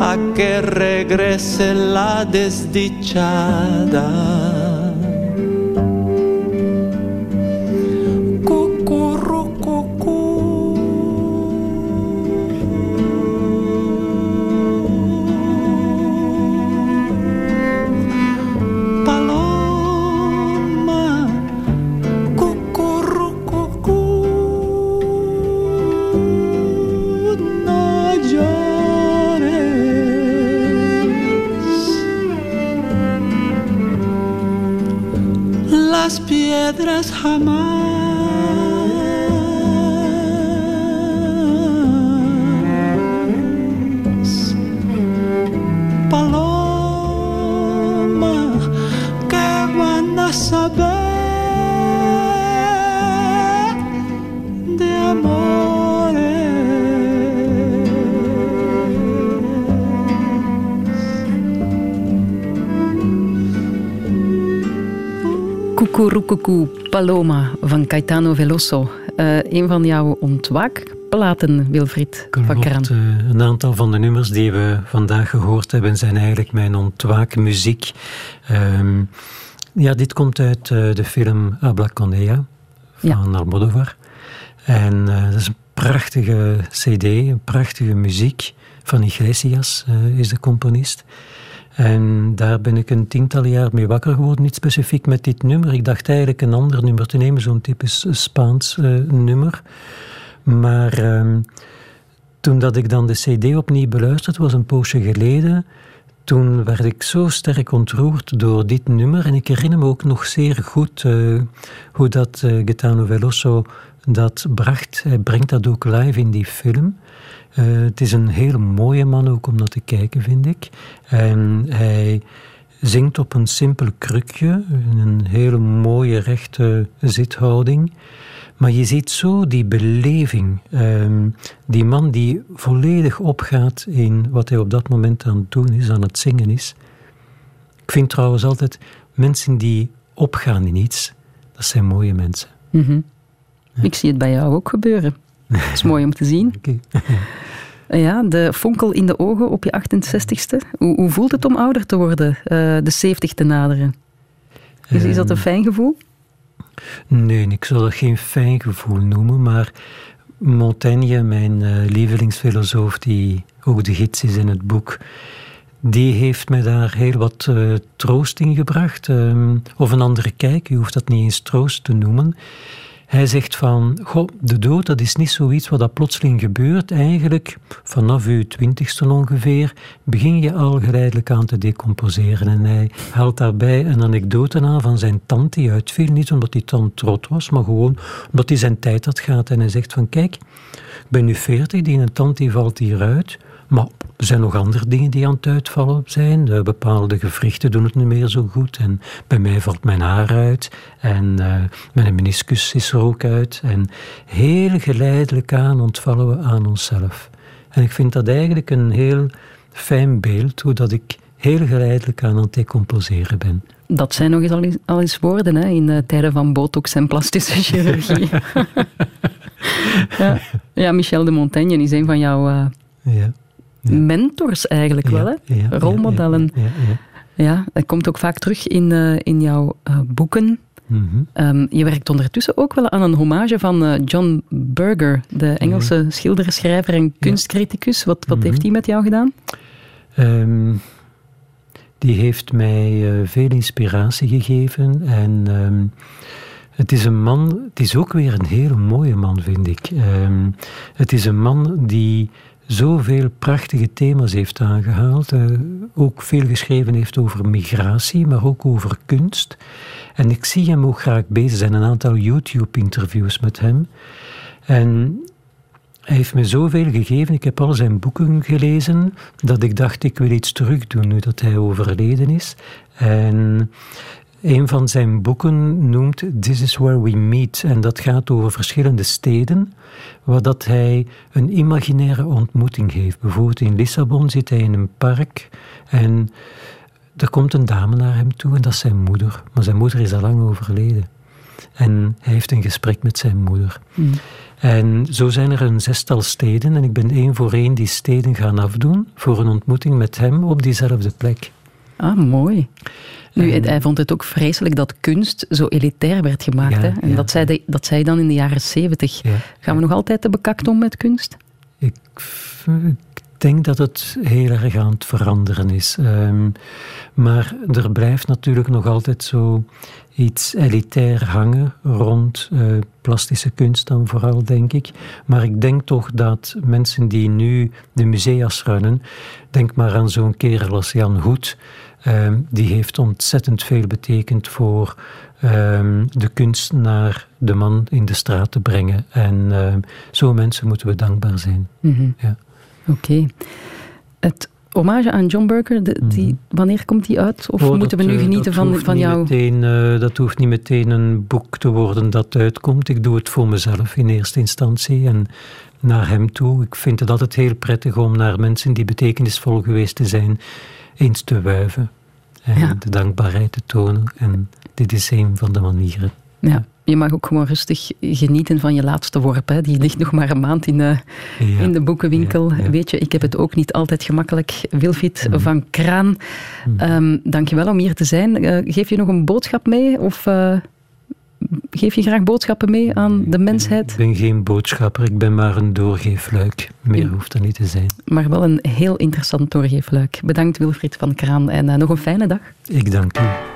a que regrese la desdichada. Kukurukuku Paloma van Caetano Veloso. Uh, een van jouw ontwaakplaten, Wilfried van Kran. Uh, een aantal van de nummers die we vandaag gehoord hebben zijn eigenlijk mijn ontwaakmuziek. Um, ja, dit komt uit uh, de film Habla con ella van ja. Almodovar. En dat is een prachtige cd, een prachtige muziek van Iglesias is de componist. En daar ben ik een tiental jaar mee wakker geworden, niet specifiek met dit nummer. Ik dacht eigenlijk een ander nummer te nemen, zo'n typisch Spaans uh, nummer. Maar uh, toen dat ik dan de cd opnieuw beluisterde, was een poosje geleden, toen werd ik zo sterk ontroerd door dit nummer. En ik herinner me ook nog zeer goed uh, hoe dat uh, Gaetano Veloso dat bracht. Hij brengt dat ook live in die film. Uh, het is een hele mooie man ook om naar te kijken, vind ik. En hij zingt op een simpel krukje, in een hele mooie rechte zithouding. Maar je ziet zo die beleving. Um, die man die volledig opgaat in wat hij op dat moment aan het doen is, aan het zingen is. Ik vind trouwens altijd mensen die opgaan in iets, dat zijn mooie mensen. Mm -hmm. ja. Ik zie het bij jou ook gebeuren. Dat is mooi om te zien. Okay. Ja, de fonkel in de ogen op je 68ste. Hoe, hoe voelt het om ouder te worden, uh, de 70 te naderen? Is, is dat een fijn gevoel? Nee, ik zou dat geen fijn gevoel noemen, maar Montaigne, mijn uh, lievelingsfilosoof, die ook de gids is in het boek, die heeft mij daar heel wat uh, troost in gebracht. Um, of een andere kijk, je hoeft dat niet eens troost te noemen. Hij zegt van, goh, de dood dat is niet zoiets wat dat plotseling gebeurt. Eigenlijk, vanaf uw twintigste ongeveer, begin je al geleidelijk aan te decomposeren. En hij haalt daarbij een anekdote aan van zijn tante die uitviel. Niet omdat die tante trot was, maar gewoon omdat hij zijn tijd had gehad. En hij zegt van, kijk, ik ben nu veertig, die een tante die valt hieruit. Maar er zijn nog andere dingen die aan het uitvallen zijn. De bepaalde gewrichten doen het niet meer zo goed. En bij mij valt mijn haar uit. En uh, mijn meniscus is er ook uit. En heel geleidelijk aan ontvallen we aan onszelf. En ik vind dat eigenlijk een heel fijn beeld, hoe dat ik heel geleidelijk aan aan het decomposeren ben. Dat zijn nog eens al eens, al eens woorden hè, in de tijden van botox en plastische chirurgie. ja. ja, Michel de Montaigne is een van jouw... Uh, ja ja. Mentors eigenlijk wel, hè? Rolmodellen. Ja, dat komt ook vaak terug in, uh, in jouw uh, boeken. Mm -hmm. um, je werkt ondertussen ook wel aan een hommage van uh, John Berger, de Engelse schilder, schrijver en kunstcriticus. Wat, wat Mhm. heeft hij met jou gedaan? Um, die heeft mij veel inspiratie gegeven en um, het is een man, het is ook weer een hele mooie man, vind ik. het is een man die zoveel prachtige thema's heeft aangehaald. Uh, ook veel geschreven heeft over migratie, maar ook over kunst. En ik zie hem ook graag bezig zijn. Een aantal YouTube-interviews met hem. En hij heeft me zoveel gegeven. Ik heb al zijn boeken gelezen, dat ik dacht, ik wil iets terugdoen nu dat hij overleden is. En een van zijn boeken noemt This is Where We Meet. En dat gaat over verschillende steden, waar dat hij een imaginaire ontmoeting heeft. Bijvoorbeeld in Lissabon zit hij in een park en er komt een dame naar hem toe en dat is zijn moeder. Maar zijn moeder is al lang overleden. En hij heeft een gesprek met zijn moeder. En zo zijn er een zestal steden en ik ben één voor één die steden gaan afdoen voor een ontmoeting met hem op diezelfde plek. Ah, mooi. Nu, hij vond het ook vreselijk dat kunst zo elitair werd gemaakt. Ja, hè? En ja. dat, zei de, dat zei dan in de jaren zeventig. Ja. Gaan we nog altijd te bekakt om met kunst? Ik, ik denk dat het heel erg aan het veranderen is. Ehm, maar er blijft natuurlijk nog altijd zo iets elitair hangen rond eh, plastische kunst dan vooral, denk ik. Maar ik denk toch dat mensen die nu de musea's runnen, denk maar aan zo'n kerel als Jan Hoed, ehm, die heeft ontzettend veel betekend voor ehm, de kunst naar de man in de straat te brengen. En ehm, zo mensen moeten we dankbaar zijn. Mhm. Ja. Oké. Het hommage aan John Burker, de- die, wanneer komt die uit? Of Oh, moeten we nu eh, genieten van, van jouw... Meteen, eh, dat hoeft niet meteen een boek te worden dat uitkomt. Ik doe het voor mezelf in eerste instantie en naar hem toe. Ik vind het altijd heel prettig om naar mensen die betekenisvol geweest te zijn, eens te wuiven. En Ja. de dankbaarheid te tonen. En dit is een van de manieren. Ja, je mag ook gewoon rustig genieten van je laatste worp. Hè. Die ligt nog maar een maand in de, Ja. in de boekenwinkel. Ja, ja. Weet je, ik heb het ook niet altijd gemakkelijk. Wilfried van Kraan, Ehm dank je wel om hier te zijn. Eh, geef je nog een boodschap mee? Of eh, geef je graag boodschappen mee aan de mensheid? Ik ben geen boodschapper, ik ben maar een doorgeefluik. Meer hoeft er niet te zijn. Maar wel een heel interessant doorgeefluik. Bedankt Wilfried van Kraan en eh, nog een fijne dag. Ik dank u.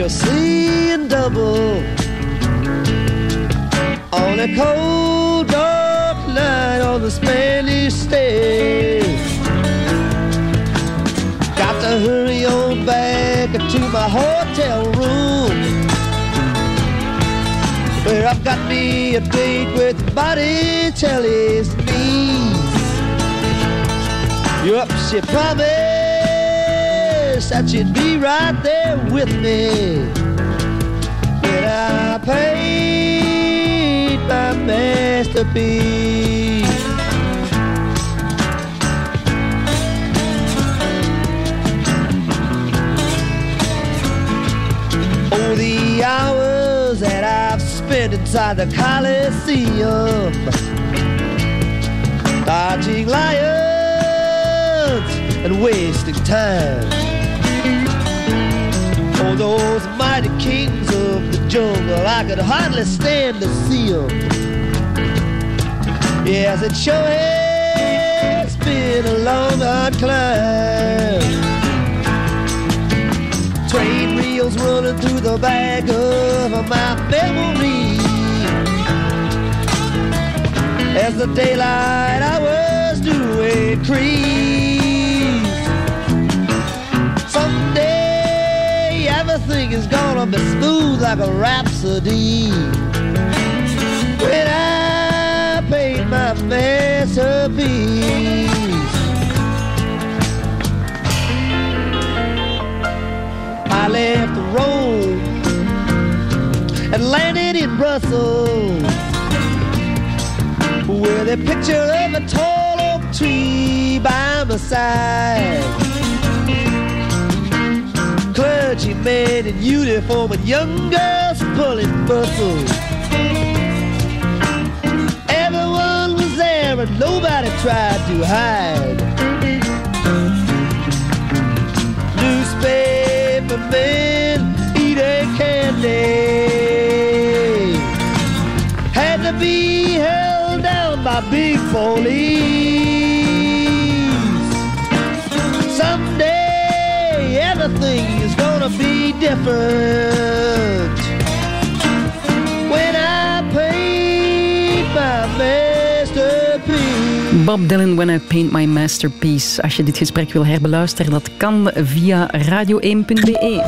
you're seeing double on a cold, dark night on the Spanish stage. Got to hurry on back to my hotel room Where I've got me a date with Botticelli's niece Yup, she promised that she'd be right there with me. When I paid my masterpiece Oh, the hours that I've spent inside the Coliseum, dodging lions and wasting time. Those mighty kings of the jungle, I could hardly stand to see them. Yes, it sure has been a long, hard climb. Train wheels running through the back of my memory. As the daylight hours do increase. Everything is gonna be smooth like a rhapsody. When I paint my masterpiece. I left Rome and landed in Brussels, with a picture of a tall oak tree by my side. Clergymen in uniform and young girls pulling bustles. Everyone was there and nobody tried to hide. Newspaper men eating candy had to be held down by big police. Someday everything different when I paint my masterpiece. Bob Dylan, When I Paint My Masterpiece. Als je dit gesprek wil herbeluisteren, dat kan via radio1.be.